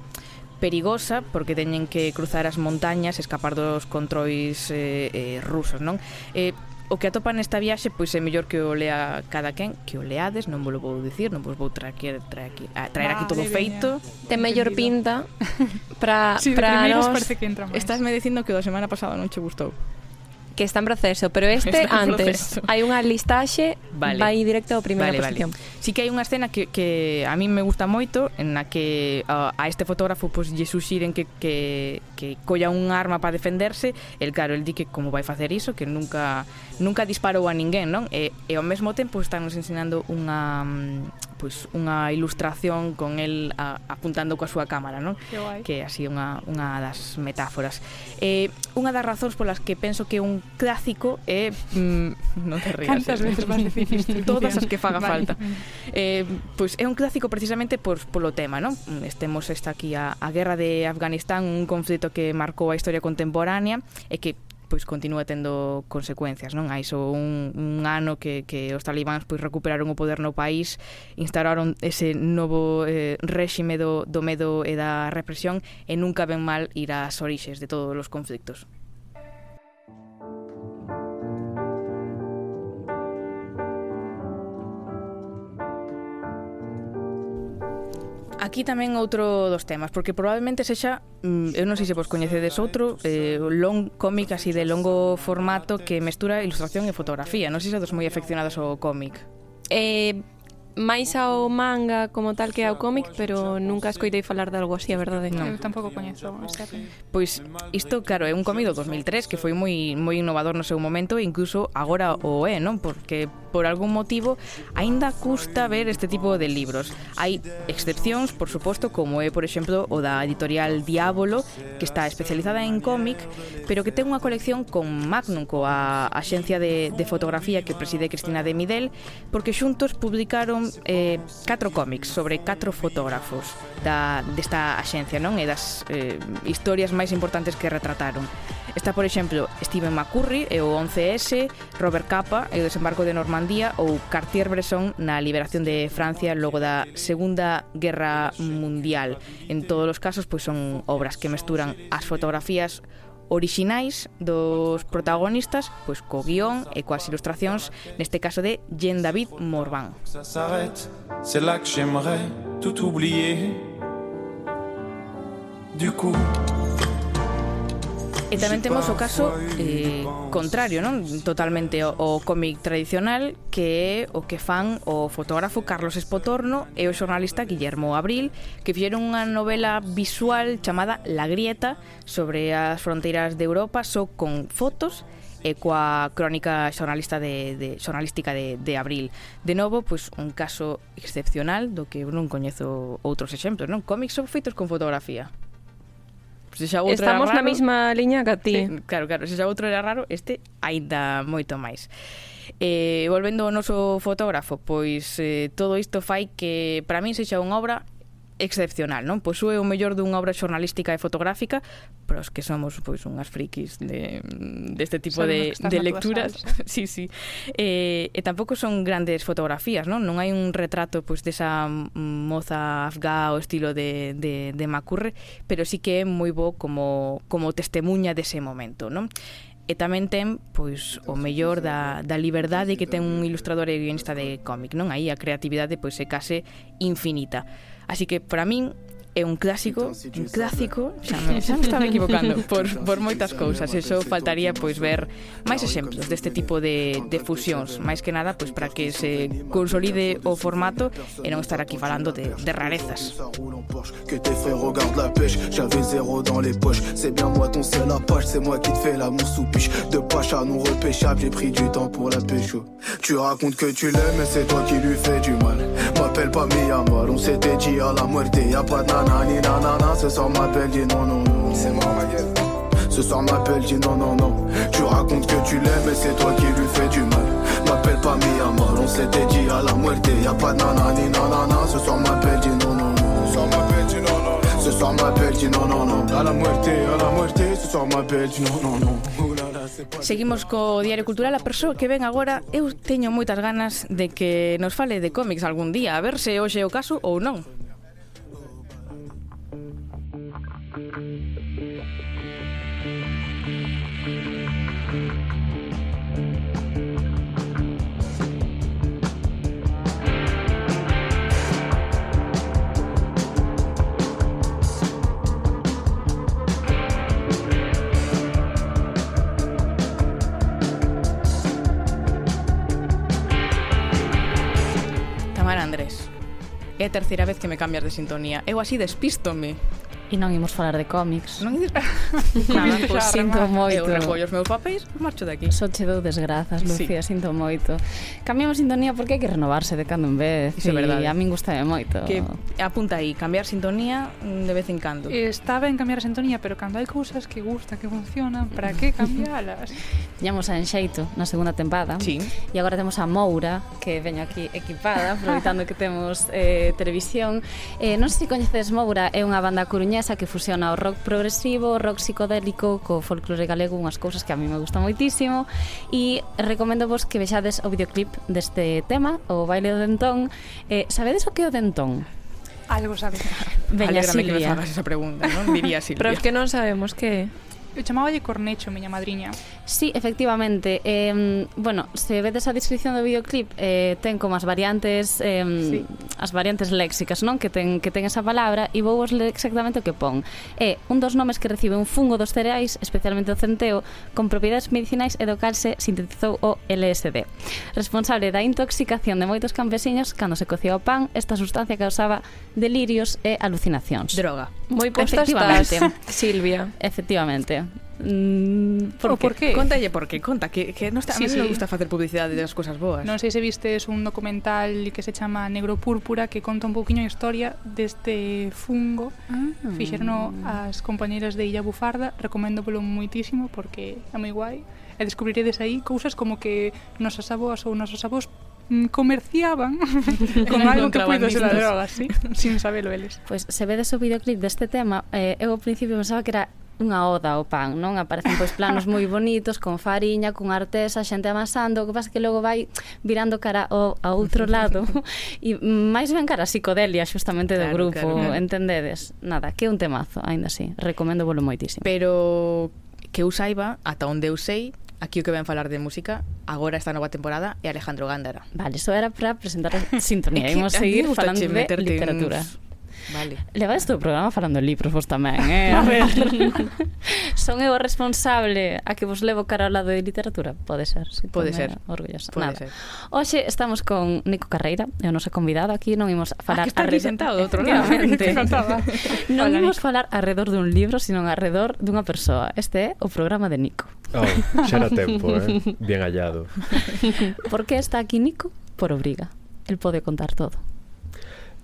perigosa porque teñen que cruzar as montañas, escapar dos controis eh, eh, rusos, non? Eh, o que atopan nesta viaxe pois é mellor que o lea cada quen, que o leades, non vos lo vou dicir, non vos vou traer aquí, traer aquí, a traer aquí todo feito.
Ten mellor pinta para
sí,
para nos
Parece que entra máis.
Estás me dicindo que o da semana pasada non che gustou
que está en proceso, pero este
está
antes. Hai unha listaxe,
vale.
vai directo ao primeira
vale,
posición.
Vale. Sí que hai unha escena que, que a mí me gusta moito, en na que uh, a este fotógrafo pues, lle suxiren que, que, que colla un arma para defenderse, el claro, el di que como vai facer iso, que nunca nunca disparou a ninguén, non? E, e ao mesmo tempo están nos ensinando unha pues, unha ilustración con el a, apuntando coa súa cámara, non?
Que,
que así unha, unha das metáforas. Eh, unha das razóns polas que penso que un clásico é mm, non te rías.
Cantas
eh?
veces vas dicir isto?
Todas as que faga
vale.
falta. Eh, pois é un clásico precisamente por polo tema, non? Estemos esta aquí a, a guerra de Afganistán, un conflito que marcou a historia contemporánea e que pois continúa tendo consecuencias, non? Hai só un, un ano que, que os talibáns pois recuperaron o poder no país, instauraron ese novo eh, réxime do, do medo e da represión e nunca ven mal ir ás orixes de todos os conflictos. Aquí tamén outro dos temas, porque probablemente sexa, mm, eu non sei se vos coñecedes outro, eh, long cómic así de longo formato que mestura ilustración e fotografía. Non sei se dos moi afeccionados ao cómic.
Eh, máis ao manga como tal que ao cómic, pero nunca escoitei falar de algo así, a verdade.
Non, eu tampouco coñezo.
Pois isto, claro, é un cómic do 2003 que foi moi moi innovador no seu momento e incluso agora o é, non? Porque por algún motivo aínda custa ver este tipo de libros. Hai excepcións, por suposto, como é, por exemplo, o da editorial Diabolo, que está especializada en cómic, pero que ten unha colección con Magnum, coa axencia de, de fotografía que preside Cristina de Midel, porque xuntos publicaron eh, catro cómics sobre catro fotógrafos da, desta axencia, non? E das eh, historias máis importantes que retrataron. Está, por exemplo, Steven McCurry e o 11S, Robert Capa e o desembarco de Normandía ou Cartier-Bresson na liberación de Francia logo da Segunda Guerra Mundial. En todos os casos, pois son obras que mesturan as fotografías orixinais dos protagonistas pois co guión e coas ilustracións neste caso de Jean David Morvan.
C'est là que j'aimerais tout oublier Du coup
E tamén temos o caso eh, contrario, non? Totalmente o, o cómic tradicional que é o que fan o fotógrafo Carlos Espotorno e o xornalista Guillermo Abril que fixeron unha novela visual chamada La Grieta sobre as fronteiras de Europa só con fotos e coa crónica xornalista de, de xornalística de, de Abril. De novo, pois un caso excepcional do que non coñezo outros exemplos, non? Cómics son feitos con fotografía se xa outro
Estamos
raro,
na mesma liña que a ti.
Sí, claro, claro, se xa outro era raro, este aínda moito máis. Eh, volvendo ao noso fotógrafo, pois eh, todo isto fai que para min sexa unha obra excepcional, non? Posúe o mellor dunha obra xornalística e fotográfica, pero os que somos pois unhas frikis de deste de tipo
Sabemos
de, de lecturas. sí, sí. Eh, e tampouco son grandes fotografías, non? Non hai un retrato pois desa moza afgá o estilo de, de, de Macurre, pero sí que é moi bo como, como testemunha dese momento, non? e tamén ten pois o mellor da, da liberdade que ten un ilustrador e guionista de cómic, non? Aí a creatividade pois é case infinita. Así que para min é un clásico, un clásico, xa me, xa me estaba equivocando por, por moitas cousas, e só faltaría pois ver máis exemplos deste tipo de, de fusións, máis que nada pois para que se consolide o formato e non estar aquí falando de, de rarezas.
Que tes frères regardent la pêche, j'avais zéro dans les poches, c'est bien moi ton seul apache, c'est moi qui te fais l'amour sous piche, de pacha non repêchable, j'ai pris du temps pour la pêche. Tu racontes que tu l'aimes, mais c'est toi qui lui fais du mal. M'appelle pas Miyamal, on s'était dit à la muerte, y'a pas de nanani nanana Ce soir m'appelle belle dit non non non. C'est moi ma gueule. Ce soir m'appelle dit non non non. Tu racontes que tu l'aimes et c'est toi qui lui fais du mal. M'appelle pas Miyamar On s'était dit à la muerte. Y'a pas de nanani nanana. Ce soir m'appelle belle dit non non non. Ce soir m'appelle dit non non non. Ce soir m'appelle dit non non non. À la muerte, à la muerte. Ce soir m'appelle dit non non non.
Seguimos co Diario Cultural. A persoa que ven agora Eu teño moitas ganas de que nos fale de cómics algún día A ver se hoxe é o caso ou non. É a terceira vez que me cambias de sintonía. Eu así despístome.
E non imos falar de cómics.
Non imos
falar. pois sinto moito.
Eu recollo os meus papéis e marcho daqui.
Só che dou desgrazas, Lucía,
sí.
sinto moito. Cambiamos sintonía porque hai que renovarse de cando en vez.
Iso é verdade.
a min gustame moito.
Que apunta aí, cambiar sintonía mm, de vez en cando.
Está ben cambiar a sintonía, pero cando hai cousas que gusta, que funcionan, para que cambialas?
Tiñamos a Enxeito na segunda tempada.
Sí.
E agora temos a Moura, que veño aquí equipada, aproveitando que temos eh, televisión. Eh, non sei se coñecedes Moura, é unha banda coruña coruñesa que fusiona o rock progresivo, o rock psicodélico co folclore galego, unhas cousas que a mí me gusta moitísimo e recomendo vos que vexades o videoclip deste tema, o baile do dentón. Eh, sabedes o que é o dentón?
Algo sabe.
Veña,
Silvia. que
nos
fagas esa pregunta, non? Diría Silvia.
Pero es que non sabemos que
Eu chamaballe Cornecho, miña madriña.
Sí, efectivamente. Eh, bueno, se vedes a descripción do videoclip, eh, ten como as variantes eh, sí. as variantes léxicas, non? Que ten que ten esa palabra e vou vos ler exactamente o que pon. É un dos nomes que recibe un fungo dos cereais, especialmente o centeo, con propiedades medicinais e do cal se sintetizou o LSD. Responsable da intoxicación de moitos campesiños cando se cocía o pan, esta sustancia causaba delirios e alucinacións.
Droga.
Moi efectivamente. Silvia.
Efectivamente. Mm, por,
o por que? Contalle por que, conta que, que non está, sí, a mí sí. me gusta facer publicidade das cousas boas.
Non sei se vistes un documental que se chama Negro Púrpura que conta un pouquiño a historia deste fungo. Ah. Fixerno as compañeras de Illa Bufarda, recomendo polo muitísimo porque é moi guai. E descubriredes aí cousas como que nosas aboas ou nosos avós mm, comerciaban con algo que puido ser a droga, sí, sin sabelo eles.
Pois pues, se vedes o videoclip deste tema, eh, eu ao principio pensaba que era unha oda ao pan, non? Aparecen pois planos moi bonitos con fariña, con artesa, xente amasando, o que pasa que logo vai virando cara ao, ao outro lado e máis ben cara a psicodelia xustamente claro, do grupo, claro, claro. entendedes? Nada, que é un temazo, aínda así, recomendo volo moitísimo.
Pero que eu saiba, ata onde eu sei, aquí o que ven falar de música agora esta nova temporada é Alejandro Gándara.
Vale, iso era para presentar a sintonía. Imos seguir falando de literatura. Uns
Vale.
Levades todo o programa falando libros vos tamén, eh? A ver. Son eu responsable a que vos levo cara ao lado de literatura? Pode ser. Si
Pode ser.
Orgullosa.
Pode
Nada.
ser.
Oxe estamos con Nico Carreira, é o noso convidado aquí, non imos ah, falar...
Ah, que está aquí sentado, outro lado.
Eh, non imos falar alrededor dun libro, sino alrededor dunha persoa. Este é o programa de Nico.
Oh, xa era tempo, eh? Bien hallado.
Por que está aquí Nico? Por obriga. El pode contar todo.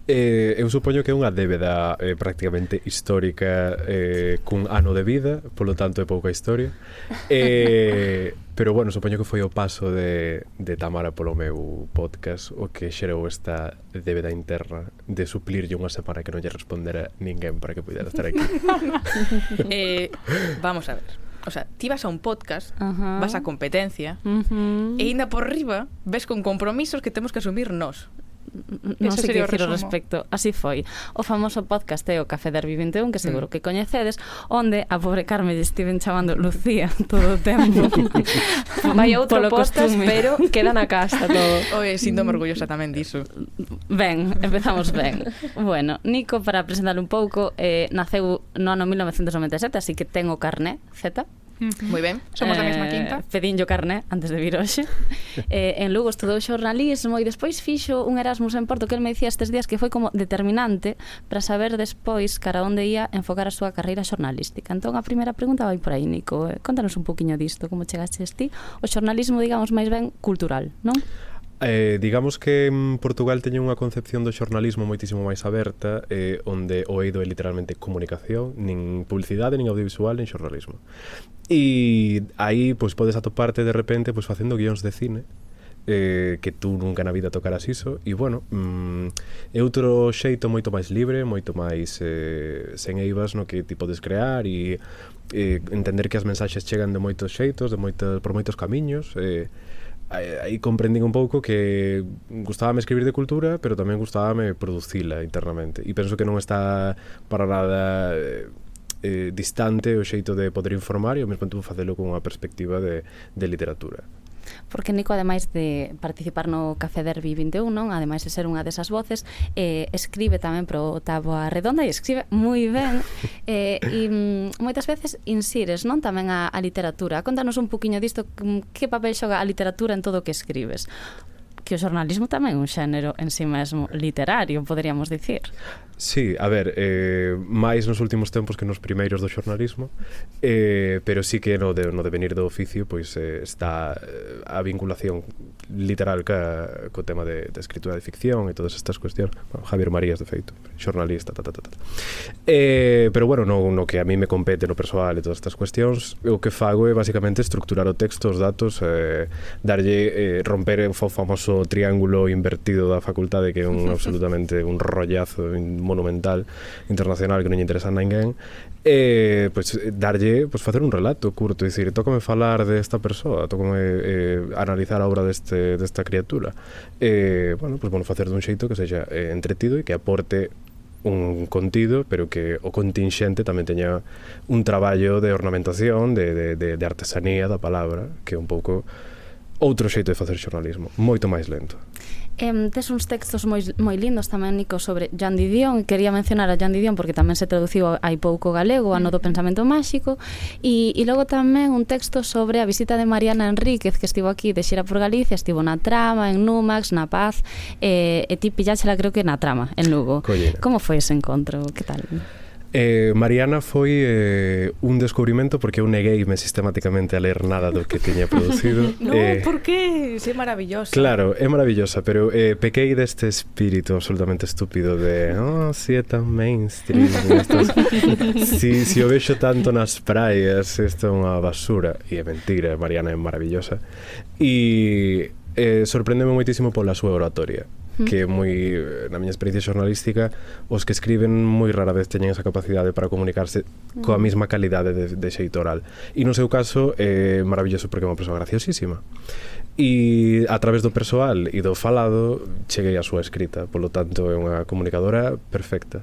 Eh, eu supoño que é unha débeda eh, prácticamente histórica eh, cun ano de vida, polo tanto é pouca historia. Eh, pero bueno, supoño que foi o paso de, de Tamara polo meu podcast o que xerou esta débeda interna de suplirlle unha semana que non lle respondera ninguén para que pudera estar aquí.
eh, vamos a ver. O sea, ti vas a un podcast,
uh -huh.
vas a competencia,
uh -huh.
e ainda por riba ves con compromisos que temos que asumir nós
non sei que dicir ao respecto. Así foi. O famoso podcast é o Café de Derby 21, que seguro mm. que coñecedes, onde a pobre Carmen lle estiven chamando Lucía todo o tempo.
Vai outro podcast, costume. pero queda na casa todo.
Oe, síntome orgullosa tamén diso.
Ben, empezamos ben. bueno, Nico, para presentar un pouco, eh, naceu no ano 1997, así que ten o carné, Z,
Moi ben, somos eh, da mesma
eh, quinta. Pedinllo carné antes de vir hoxe. eh, en Lugo estudou xornalismo e despois fixo un Erasmus en Porto que el me dicía estes días que foi como determinante para saber despois cara onde ia enfocar a súa carreira xornalística. Entón a primeira pregunta vai por aí, Nico. Eh, contanos un poquinho disto, como chegastes ti o xornalismo, digamos, máis ben cultural, non?
Eh, digamos que en Portugal teñen unha concepción do xornalismo moitísimo máis aberta eh, onde o eido é literalmente comunicación nin publicidade, nin audiovisual, nin xornalismo E aí pois podes atoparte de repente pois facendo guións de cine eh, que tú nunca na vida tocaras iso e bueno, mm, é outro xeito moito máis libre, moito máis eh, sen eivas no que ti podes crear e eh, entender que as mensaxes chegan de moitos xeitos, de moitos, por moitos camiños eh, aí comprendín un pouco que gustábame escribir de cultura, pero tamén gustábame producila internamente. E penso que non está para nada eh, eh, distante o xeito de poder informar e ao mesmo tempo facelo con unha perspectiva de, de literatura.
Porque Nico, ademais de participar no Café Derby 21, non? ademais de ser unha desas voces, eh, escribe tamén pro Taboa Redonda e escribe moi ben. eh, e mm, moitas veces insires non tamén a, a literatura. Contanos un poquinho disto, mm, que papel xoga a literatura en todo o que escribes que o xornalismo tamén é un xénero en si sí mesmo literario, poderíamos dicir.
Sí, a ver, eh, máis nos últimos tempos que nos primeiros do xornalismo, eh, pero sí que no, de, no devenir do oficio pois eh, está eh, a vinculación literal ca, co tema de, de escritura de ficción e todas estas cuestións bueno, Javier Marías, de feito, xornalista ta, ta, ta, ta. Eh, pero bueno, no, no que a mí me compete no persoal e todas estas cuestións o que fago é basicamente estructurar o texto os datos eh, darlle, eh, romper o famoso triángulo invertido da facultade que é un absolutamente un rollazo monumental internacional que non lle interesa a ninguén eh, pues, darlle, pues, facer un relato curto, dicir, tócame falar desta de persoa, tócame eh, analizar a obra deste deste, desta criatura e, bueno, pues, bueno, facer dun xeito que sexa eh, entretido e que aporte un contido, pero que o contingente tamén teña un traballo de ornamentación, de, de, de, de artesanía da palabra, que é un pouco outro xeito de facer xornalismo, moito máis lento.
Em, tes uns textos moi, moi lindos tamén, Nico, sobre Jan Didion. Quería mencionar a Jan Didion porque tamén se traduciu hai pouco galego, ano mm. do pensamento máxico. E, e logo tamén un texto sobre a visita de Mariana Enríquez, que estivo aquí de xera por Galicia, estivo na Trama, en Numax, na Paz, e, e ti pilláxela creo que na Trama, en Lugo.
Collera.
Como foi ese encontro? Que tal?
Eh, Mariana foi eh, un descubrimento porque eu negueime sistemáticamente a ler nada do que tiña producido.
no,
eh,
por que? Se é maravillosa.
Claro, é maravillosa, pero eh, pequei deste espírito absolutamente estúpido de oh, si é tan mainstream estas... si, si o vexo tanto nas praias, isto é unha basura. E é mentira, Mariana é maravillosa. E eh, sorprendeme moitísimo pola súa oratoria que moi na miña experiencia xornalística os que escriben moi rara vez teñen esa capacidade para comunicarse mm. coa mesma calidade de, de xeito oral. E no seu caso é eh, maravilloso porque é unha persoa graciosísima. E a través do persoal e do falado cheguei á súa escrita. Polo tanto é unha comunicadora perfecta.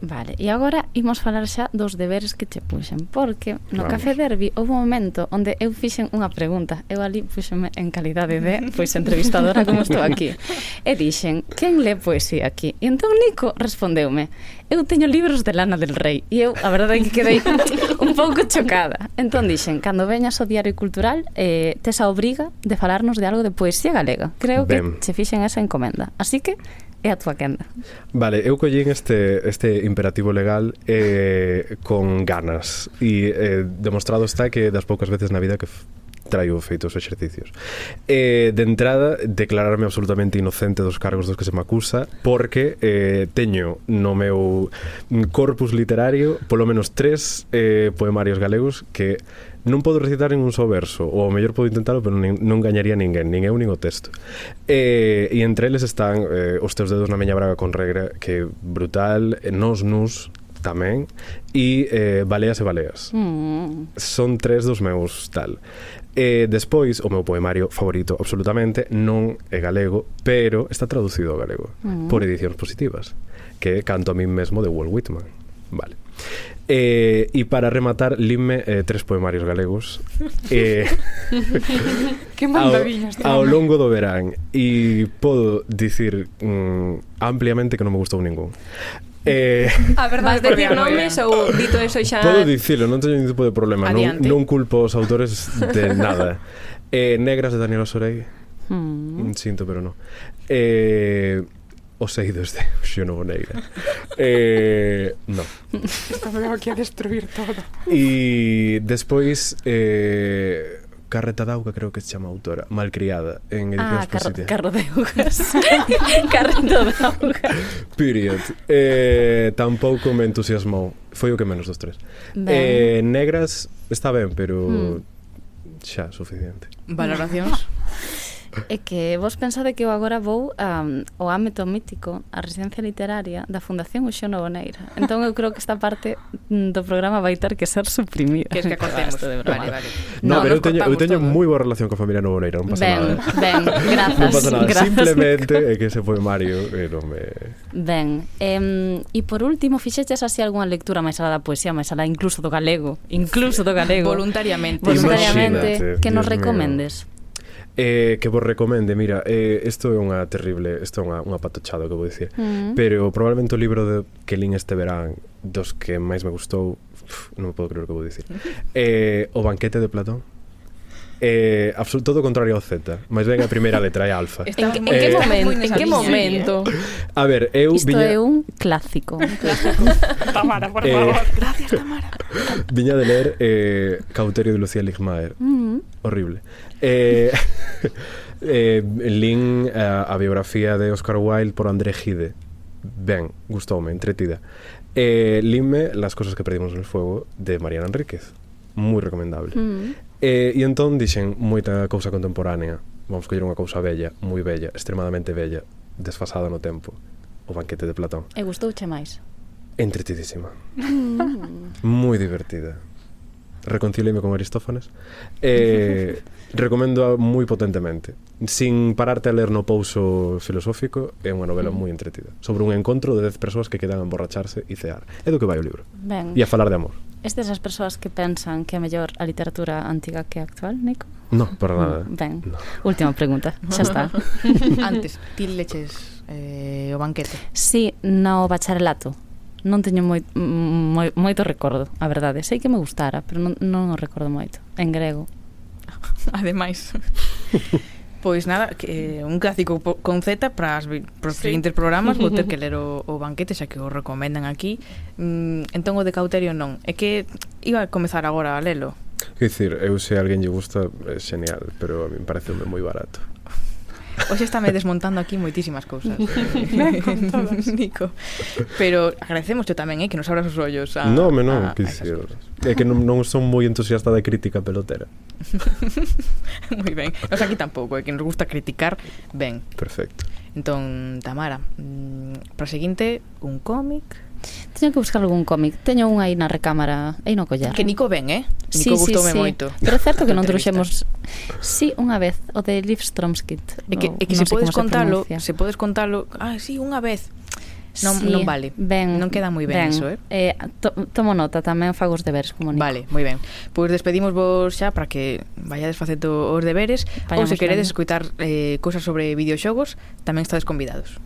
Vale, e agora imos falar xa dos deberes que che puxen Porque no
Vamos.
Café Derby houve un momento onde eu fixen unha pregunta Eu ali puxenme en calidade de pois entrevistadora como estou aquí E dixen, quen le poesía aquí? E entón Nico respondeume Eu teño libros de Lana del Rey E eu, a verdade é que quedei un pouco chocada Entón dixen, cando veñas ao Diario Cultural eh, Tes a obriga de falarnos de algo de poesía galega Creo
ben.
que che fixen esa encomenda Así que é a túa quenda.
Vale, eu collín este, este imperativo legal eh, con ganas e eh, demostrado está que das poucas veces na vida que traio feitos exercicios. Eh, de entrada, declararme absolutamente inocente dos cargos dos que se me acusa, porque eh, teño no meu corpus literario polo menos tres eh, poemarios galegos que non podo recitar en un só verso ou ao mellor podo intentalo pero nin, non gañaría ninguén nin eu nin o texto e, e entre eles están eh, os teus dedos na miña braga con regra que brutal nos nus tamén e eh, Baleas e Baleas
mm.
son tres dos meus tal E despois, o meu poemario favorito absolutamente non é galego, pero está traducido ao galego
mm.
por edicións positivas, que canto a mí mesmo de Walt Whitman. Vale. Eh, e para rematar, linme eh, tres poemarios galegos. Eh,
que mandaviñas
ao, ao longo do verán. E podo dicir mm, ampliamente que non me gustou ningún Eh,
a verdade,
vas
decir nomes ou dito eso xa
Podo dicilo, non teño ningún tipo de problema.
Adiante.
non, non culpo os autores de nada. Eh, Negras de Daniel Osorei
mm.
mm Sinto, pero non eh, os eidos de Xeno Boneira. eh, no.
Estamos aquí a destruir todo.
E despois... Eh, Carreta d'Auga, creo que se chama autora, Malcriada, en Edicións
ah,
Positivas.
Car carro de Augas. Carreta de
Period. Eh, tampouco me entusiasmou. Foi o que menos dos tres.
Ben.
Eh, negras está ben, pero
mm.
xa, suficiente.
Valoracións?
É que vos pensade que eu agora vou um, ao ámbito mítico, a residencia literaria da Fundación Uxona Boneira. Entón eu creo que esta parte do programa vai ter que ser suprimida.
Que
es que cortemos.
vale, vale.
No,
no
pero eu teño, eu teño moi boa relación coa familia Novoneira, non pasa
ben,
nada.
Ben, grazas.
Non pasa nada,
grazas,
simplemente é que se foi Mario e non me...
Ben, e eh, por último, fixeches así algunha lectura máis alá da poesía, máis alá incluso do galego, incluso do galego.
Voluntariamente.
Voluntariamente,
Imagínate,
que nos
Dios
recomendes? Mío.
Eh, que vos recomende, mira, eh, isto é unha terrible, isto é unha, unha patochada que vou dicir,
mm.
pero probablemente o libro de, que lin este verán dos que máis me gustou, pff, non me podo creer o que vou dicir, eh, O banquete de Platón, eh, absoluto, todo contrario ao Z mas ben a primeira letra é alfa.
En, en,
eh,
que
momento,
en que momento?
a ver, eu
isto
viña...
é un clásico, un clásico.
Tamara, por
eh,
favor.
Gracias Tamara.
viña de ler eh, Cauterio de Lucía Ligmaer.
Mm -hmm.
horrible. Eh, eh, lin a, a biografía de Oscar Wilde por André Gide. Ben, gustoume, entretida. Eh, linme Las cosas que perdimos en el fuego de Mariana Enríquez. Moi recomendable.
Mm.
E, e entón dixen moita cousa contemporánea. Vamos coller unha cousa bella, moi bella, extremadamente bella, desfasada no tempo. O banquete de Platón.
E gustouche máis?
Entretidísima.
Mm.
moi divertida. Reconcilíme con Aristófanes. Eh, recomendo moi potentemente. Sin pararte a ler no pouso filosófico, é unha novela
mm.
moi entretida. Sobre un encontro de 10 persoas que quedan a emborracharse e cear. É do que vai o libro.
Ben.
E a falar de amor.
Estas as persoas que pensan que é mellor a literatura antiga que a actual, Nico?
No, para nada.
Mm, ben, no. última pregunta, xa está.
Antes, ti leches eh, o banquete?
Sí, no bacharelato. Non teño moi, moi, moito recordo, a verdade. Sei que me gustara, pero non, non o recordo moito. En grego.
Ademais. Pois nada, que eh, un clásico con Z para os
sí.
seguintes programas vou ter que ler o, o banquete xa que o recomendan aquí. Mm, entón o de Cauterio non. É que iba a comezar agora a lelo.
Quer dicir, eu se a alguén lle gusta, é genial, pero a mí me parece moi barato.
Hoxe estáme desmontando aquí moitísimas cousas. Nico. Pero agradecemos tamén, eh, que nos abras os ollos a
No, me non, que É que non, non son moi entusiasta da crítica pelotera.
moi ben. Nos aquí tampouco, é que nos gusta criticar ben.
Perfecto.
Entón, Tamara, mm, para seguinte, un cómic
Teño que buscar algún cómic. Teño un aí na recámara, aí no collar.
Que Nico ven, eh? Nico
sí,
gustoume
sí, sí.
moito.
Pero é certo que non trouxemos Sí, unha vez, o de Liv Stromskit.
E que, e que
no
se podes contalo,
se,
se podes contalo, ah, sí, unha vez. Non,
sí,
non vale.
Ben,
non queda moi ben, ben iso, eh?
eh to, tomo nota, tamén fago os deberes como Nico.
Vale, moi ben. Pois despedimos vos xa para que vayades facendo os deberes Pañamos
ou
se queredes escutar eh, cousas sobre videoxogos, tamén estades convidados.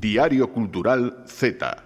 Diario Cultural Z.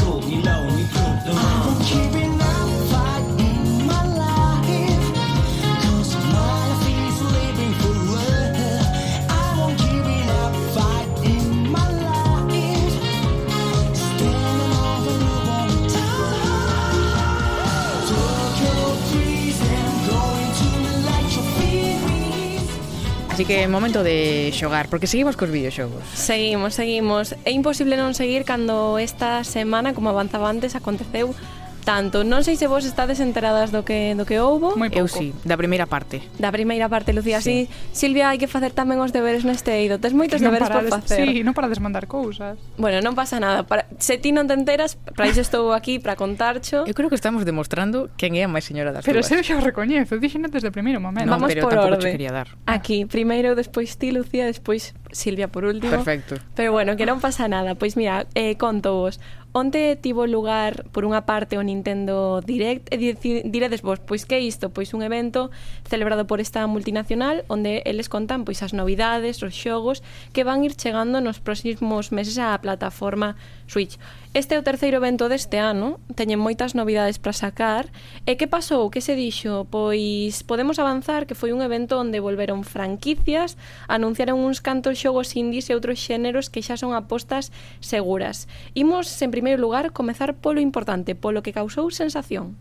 que é momento de xogar, porque seguimos cos videoxogos.
Seguimos, seguimos. É imposible non seguir cando esta semana, como avanzaba antes, aconteceu tanto. Non sei se vos estades enteradas do que do que houbo.
Moi pouco. Eu si, sí, da primeira parte.
Da primeira parte, Lucía, sí. sí. Silvia, hai que facer tamén os deberes neste eido. Tes moitos
que
deberes por facer.
Sí, non para desmandar cousas.
Bueno, non pasa nada. Para, se ti non te enteras, para iso estou aquí para contarcho.
Eu creo que estamos demostrando quen é a máis señora das
Pero Sergio o recoñezo, dixen desde o primeiro momento.
No,
Vamos
pero
por orde.
quería dar.
Aquí, primeiro, despois ti, Lucía, despois Silvia por último.
Perfecto.
Pero bueno, que non pasa nada. Pois mira, eh, conto vos. Onte tivo lugar, por unha parte, o Nintendo Direct, e diredes vos, pois que é isto? Pois un evento celebrado por esta multinacional, onde eles contan pois as novidades, os xogos, que van ir chegando nos próximos meses á plataforma Switch. Este é o terceiro evento deste ano, teñen moitas novidades para sacar. E que pasou? Que se dixo? Pois podemos avanzar que foi un evento onde volveron franquicias, anunciaron uns cantos xogos indies e outros xéneros que xa son apostas seguras. Imos, en primeiro lugar, comezar polo importante, polo que causou sensación.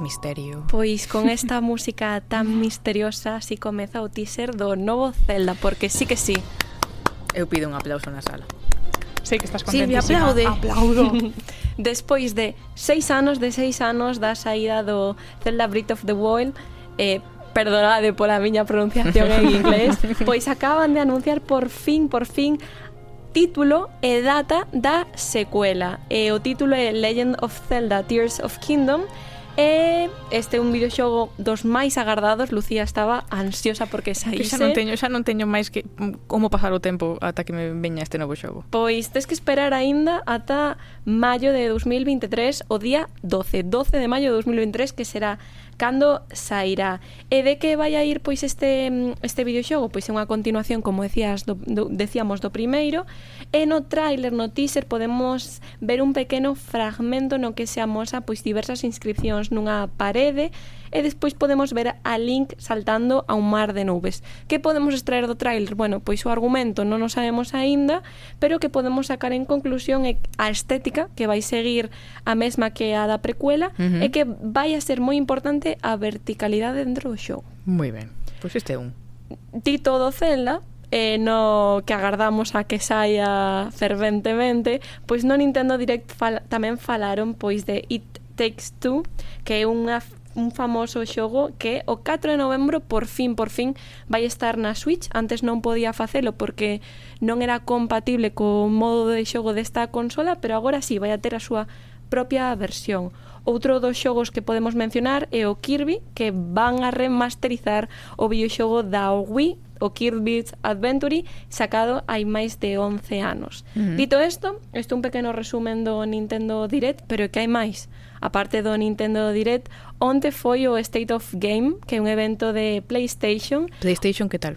Misterio.
Pois con esta música tan misteriosa así comeza o teaser do novo Zelda, porque sí que sí.
Eu pido un aplauso na sala.
Sei que estás contentísima.
Silvia, aplaude.
Aplaudo.
Despois de seis anos de seis anos da saída do Zelda Breath of the Wild, eh, perdonade pola miña pronunciación en inglés, pois acaban de anunciar por fin, por fin, título e data da secuela. E o título é Legend of Zelda Tears of Kingdom, E este é un videoxogo dos máis agardados, Lucía estaba ansiosa porque saíse.
Que xa non teño, xa non teño máis que como pasar o tempo ata que me veña este novo xogo.
Pois tes que esperar aínda ata maio de 2023, o día 12, 12 de maio de 2023 que será cando sairá. E de que vai a ir pois este mm, este videoxogo? Pois é unha continuación, como decías, do, do, decíamos do primeiro, e no tráiler, no teaser podemos ver un pequeno fragmento no que se amosa pois diversas inscripcións nunha parede e despois podemos ver a Link saltando a un mar de nubes. Que podemos extraer do tráiler? Bueno, pois o argumento non o sabemos aínda, pero que podemos sacar en conclusión é a estética que vai seguir a mesma que a da precuela
uh -huh.
e que vai a ser moi importante a verticalidade dentro do xogo.
Moi ben. Pois este é un.
Ti do Zelda, eh, no que agardamos a que saia ferventemente, pois no Nintendo Direct fal tamén falaron pois de It Takes Two, que é unha un famoso xogo que o 4 de novembro por fin, por fin vai estar na Switch. Antes non podía facelo porque non era compatible co modo de xogo desta consola, pero agora sí, vai a ter a súa propia versión. Outro dos xogos que podemos mencionar é o Kirby, que van a remasterizar o videoxogo da Wii, o Kirby's Adventure, sacado hai máis de 11 anos.
Uh -huh.
Dito isto, isto un pequeno resumen do Nintendo Direct, pero que hai máis. parte do Nintendo Direct, Onte foi o State of Game, que é un evento de PlayStation.
PlayStation, que tal?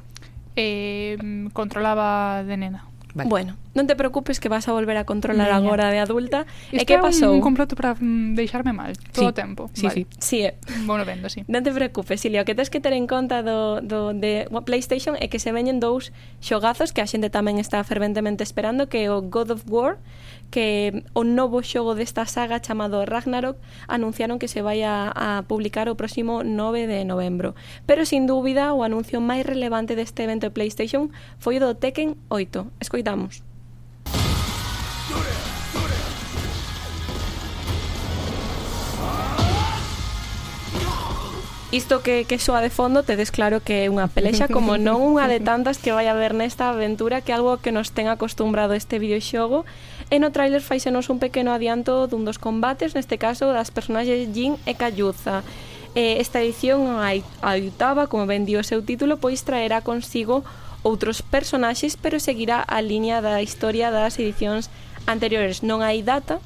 Eh, controlaba de nena.
Vale.
Bueno, non te preocupes que vas a volver a controlar
Niña.
agora de adulta.
Isto e que
pasou?
un comploto para mm, deixarme mal todo
sí.
o tempo.
Sí,
vale.
sí. sí eh.
Bueno, vendo, sí.
Non te preocupes, Silvia. O que tens que ter en conta do, do de PlayStation é que se veñen dous xogazos que a xente tamén está ferventemente esperando, que é o God of War, que o novo xogo desta saga chamado Ragnarok anunciaron que se vai a, a publicar o próximo 9 de novembro. Pero sin dúbida o anuncio máis relevante deste evento de PlayStation foi o do Tekken 8. Escoitamos. Isto que, que soa de fondo tedes claro que é unha pelexa como non unha de tantas que vai haber nesta aventura que é algo que nos ten acostumbrado este videoxogo E no trailer faixenos un pequeno adianto dun dos combates, neste caso das personaxes Jin e Kayuza. Eh, esta edición, a oitava, como ben dio o seu título, pois traerá consigo outros personaxes, pero seguirá a liña da historia das edicións anteriores. Non hai data,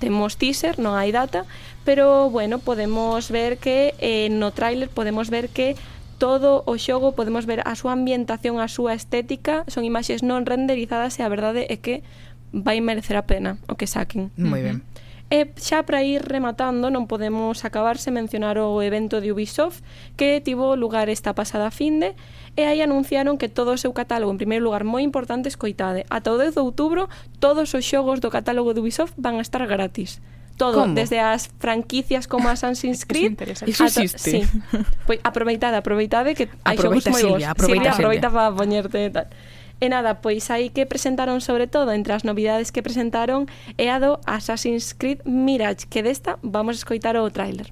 temos teaser, non hai data, pero bueno, podemos ver que eh, no tráiler podemos ver que todo o xogo, podemos ver a súa ambientación, a súa estética, son imaxes non renderizadas e a verdade é que vai merecer a pena o que saquen.
Moi ben.
E xa para ir rematando non podemos acabarse mencionar o evento de Ubisoft que tivo lugar esta pasada finde e aí anunciaron que todo o seu catálogo en primeiro lugar moi importante escoitade ata o 10 de outubro todos os xogos do catálogo de Ubisoft van a estar gratis todo,
¿Cómo?
desde as franquicias como Assassin's Creed.
Iso existe.
Sí. Pois aproveitade, aproveitade que hai xogos moi bons.
Silvia, aproveita,
Silvia, aproveita para poñerte e tal. E nada, pois aí que presentaron sobre todo entre as novidades que presentaron é a do Assassin's Creed Mirage, que desta vamos a escoitar o tráiler.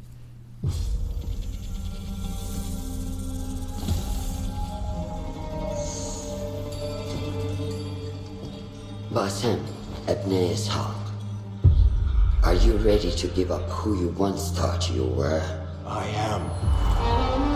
Basim Ibn Ishaq, are you ready to give up who you once thought you were? I am.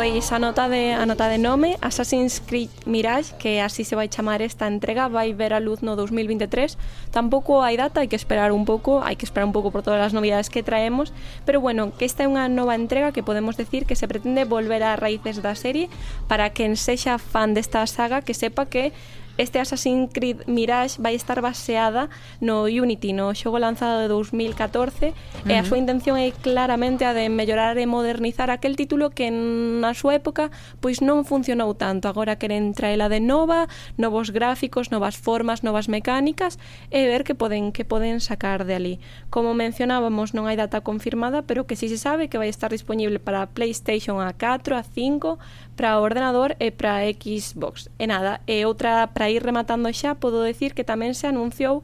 Pois a nota de a nota de nome Assassin's Creed Mirage, que así se vai chamar esta entrega, vai ver a luz no 2023. Tampouco hai data, hai que esperar un pouco, hai que esperar un pouco por todas as novidades que traemos, pero bueno, que esta é unha nova entrega que podemos decir que se pretende volver ás raíces da serie para quen sexa fan desta saga que sepa que Este Assassin's Creed Mirage vai estar baseada no Unity, no xogo lanzado de 2014, uh -huh. e a súa intención é claramente a de mellorar e modernizar aquel título que na súa época pois non funcionou tanto. Agora queren traela de nova, novos gráficos, novas formas, novas mecánicas e ver que poden que poden sacar de ali. Como mencionábamos, non hai data confirmada, pero que si se sabe que vai estar disponible para PlayStation a 4, a 5, para o ordenador e para a Xbox. E nada, e outra para ir rematando xa, podo decir que tamén se anunciou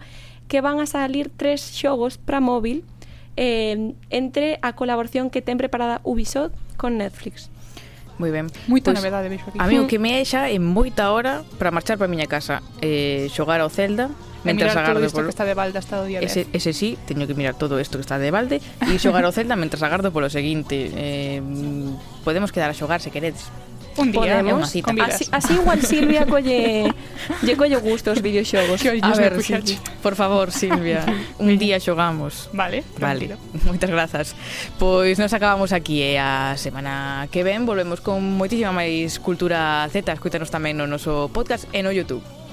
que van a salir tres xogos para móvil eh, entre a colaboración que ten preparada Ubisoft con Netflix.
Moi ben.
Moita
pois,
novedade vexo aquí.
A mí o que me é xa é moita hora para marchar para a miña casa, eh, xogar ao Zelda, mentras agardo polo...
que está de balde hasta o día
ese, ese sí, teño que mirar todo isto que está de balde e xogar ao Zelda mentras agardo polo seguinte. Eh, podemos quedar a xogar se queredes.
Un día,
podemos.
Cita.
Así, así igual Silvia colle, lle colle gusto os videoxogos.
Que
a ver, Silvia, por favor, Silvia, un día xogamos.
Vale, tranquilo.
Vale, moitas grazas. Pois nos acabamos aquí e eh? a semana que ven volvemos con moitísima máis cultura Z. Escútanos tamén no noso podcast e no Youtube.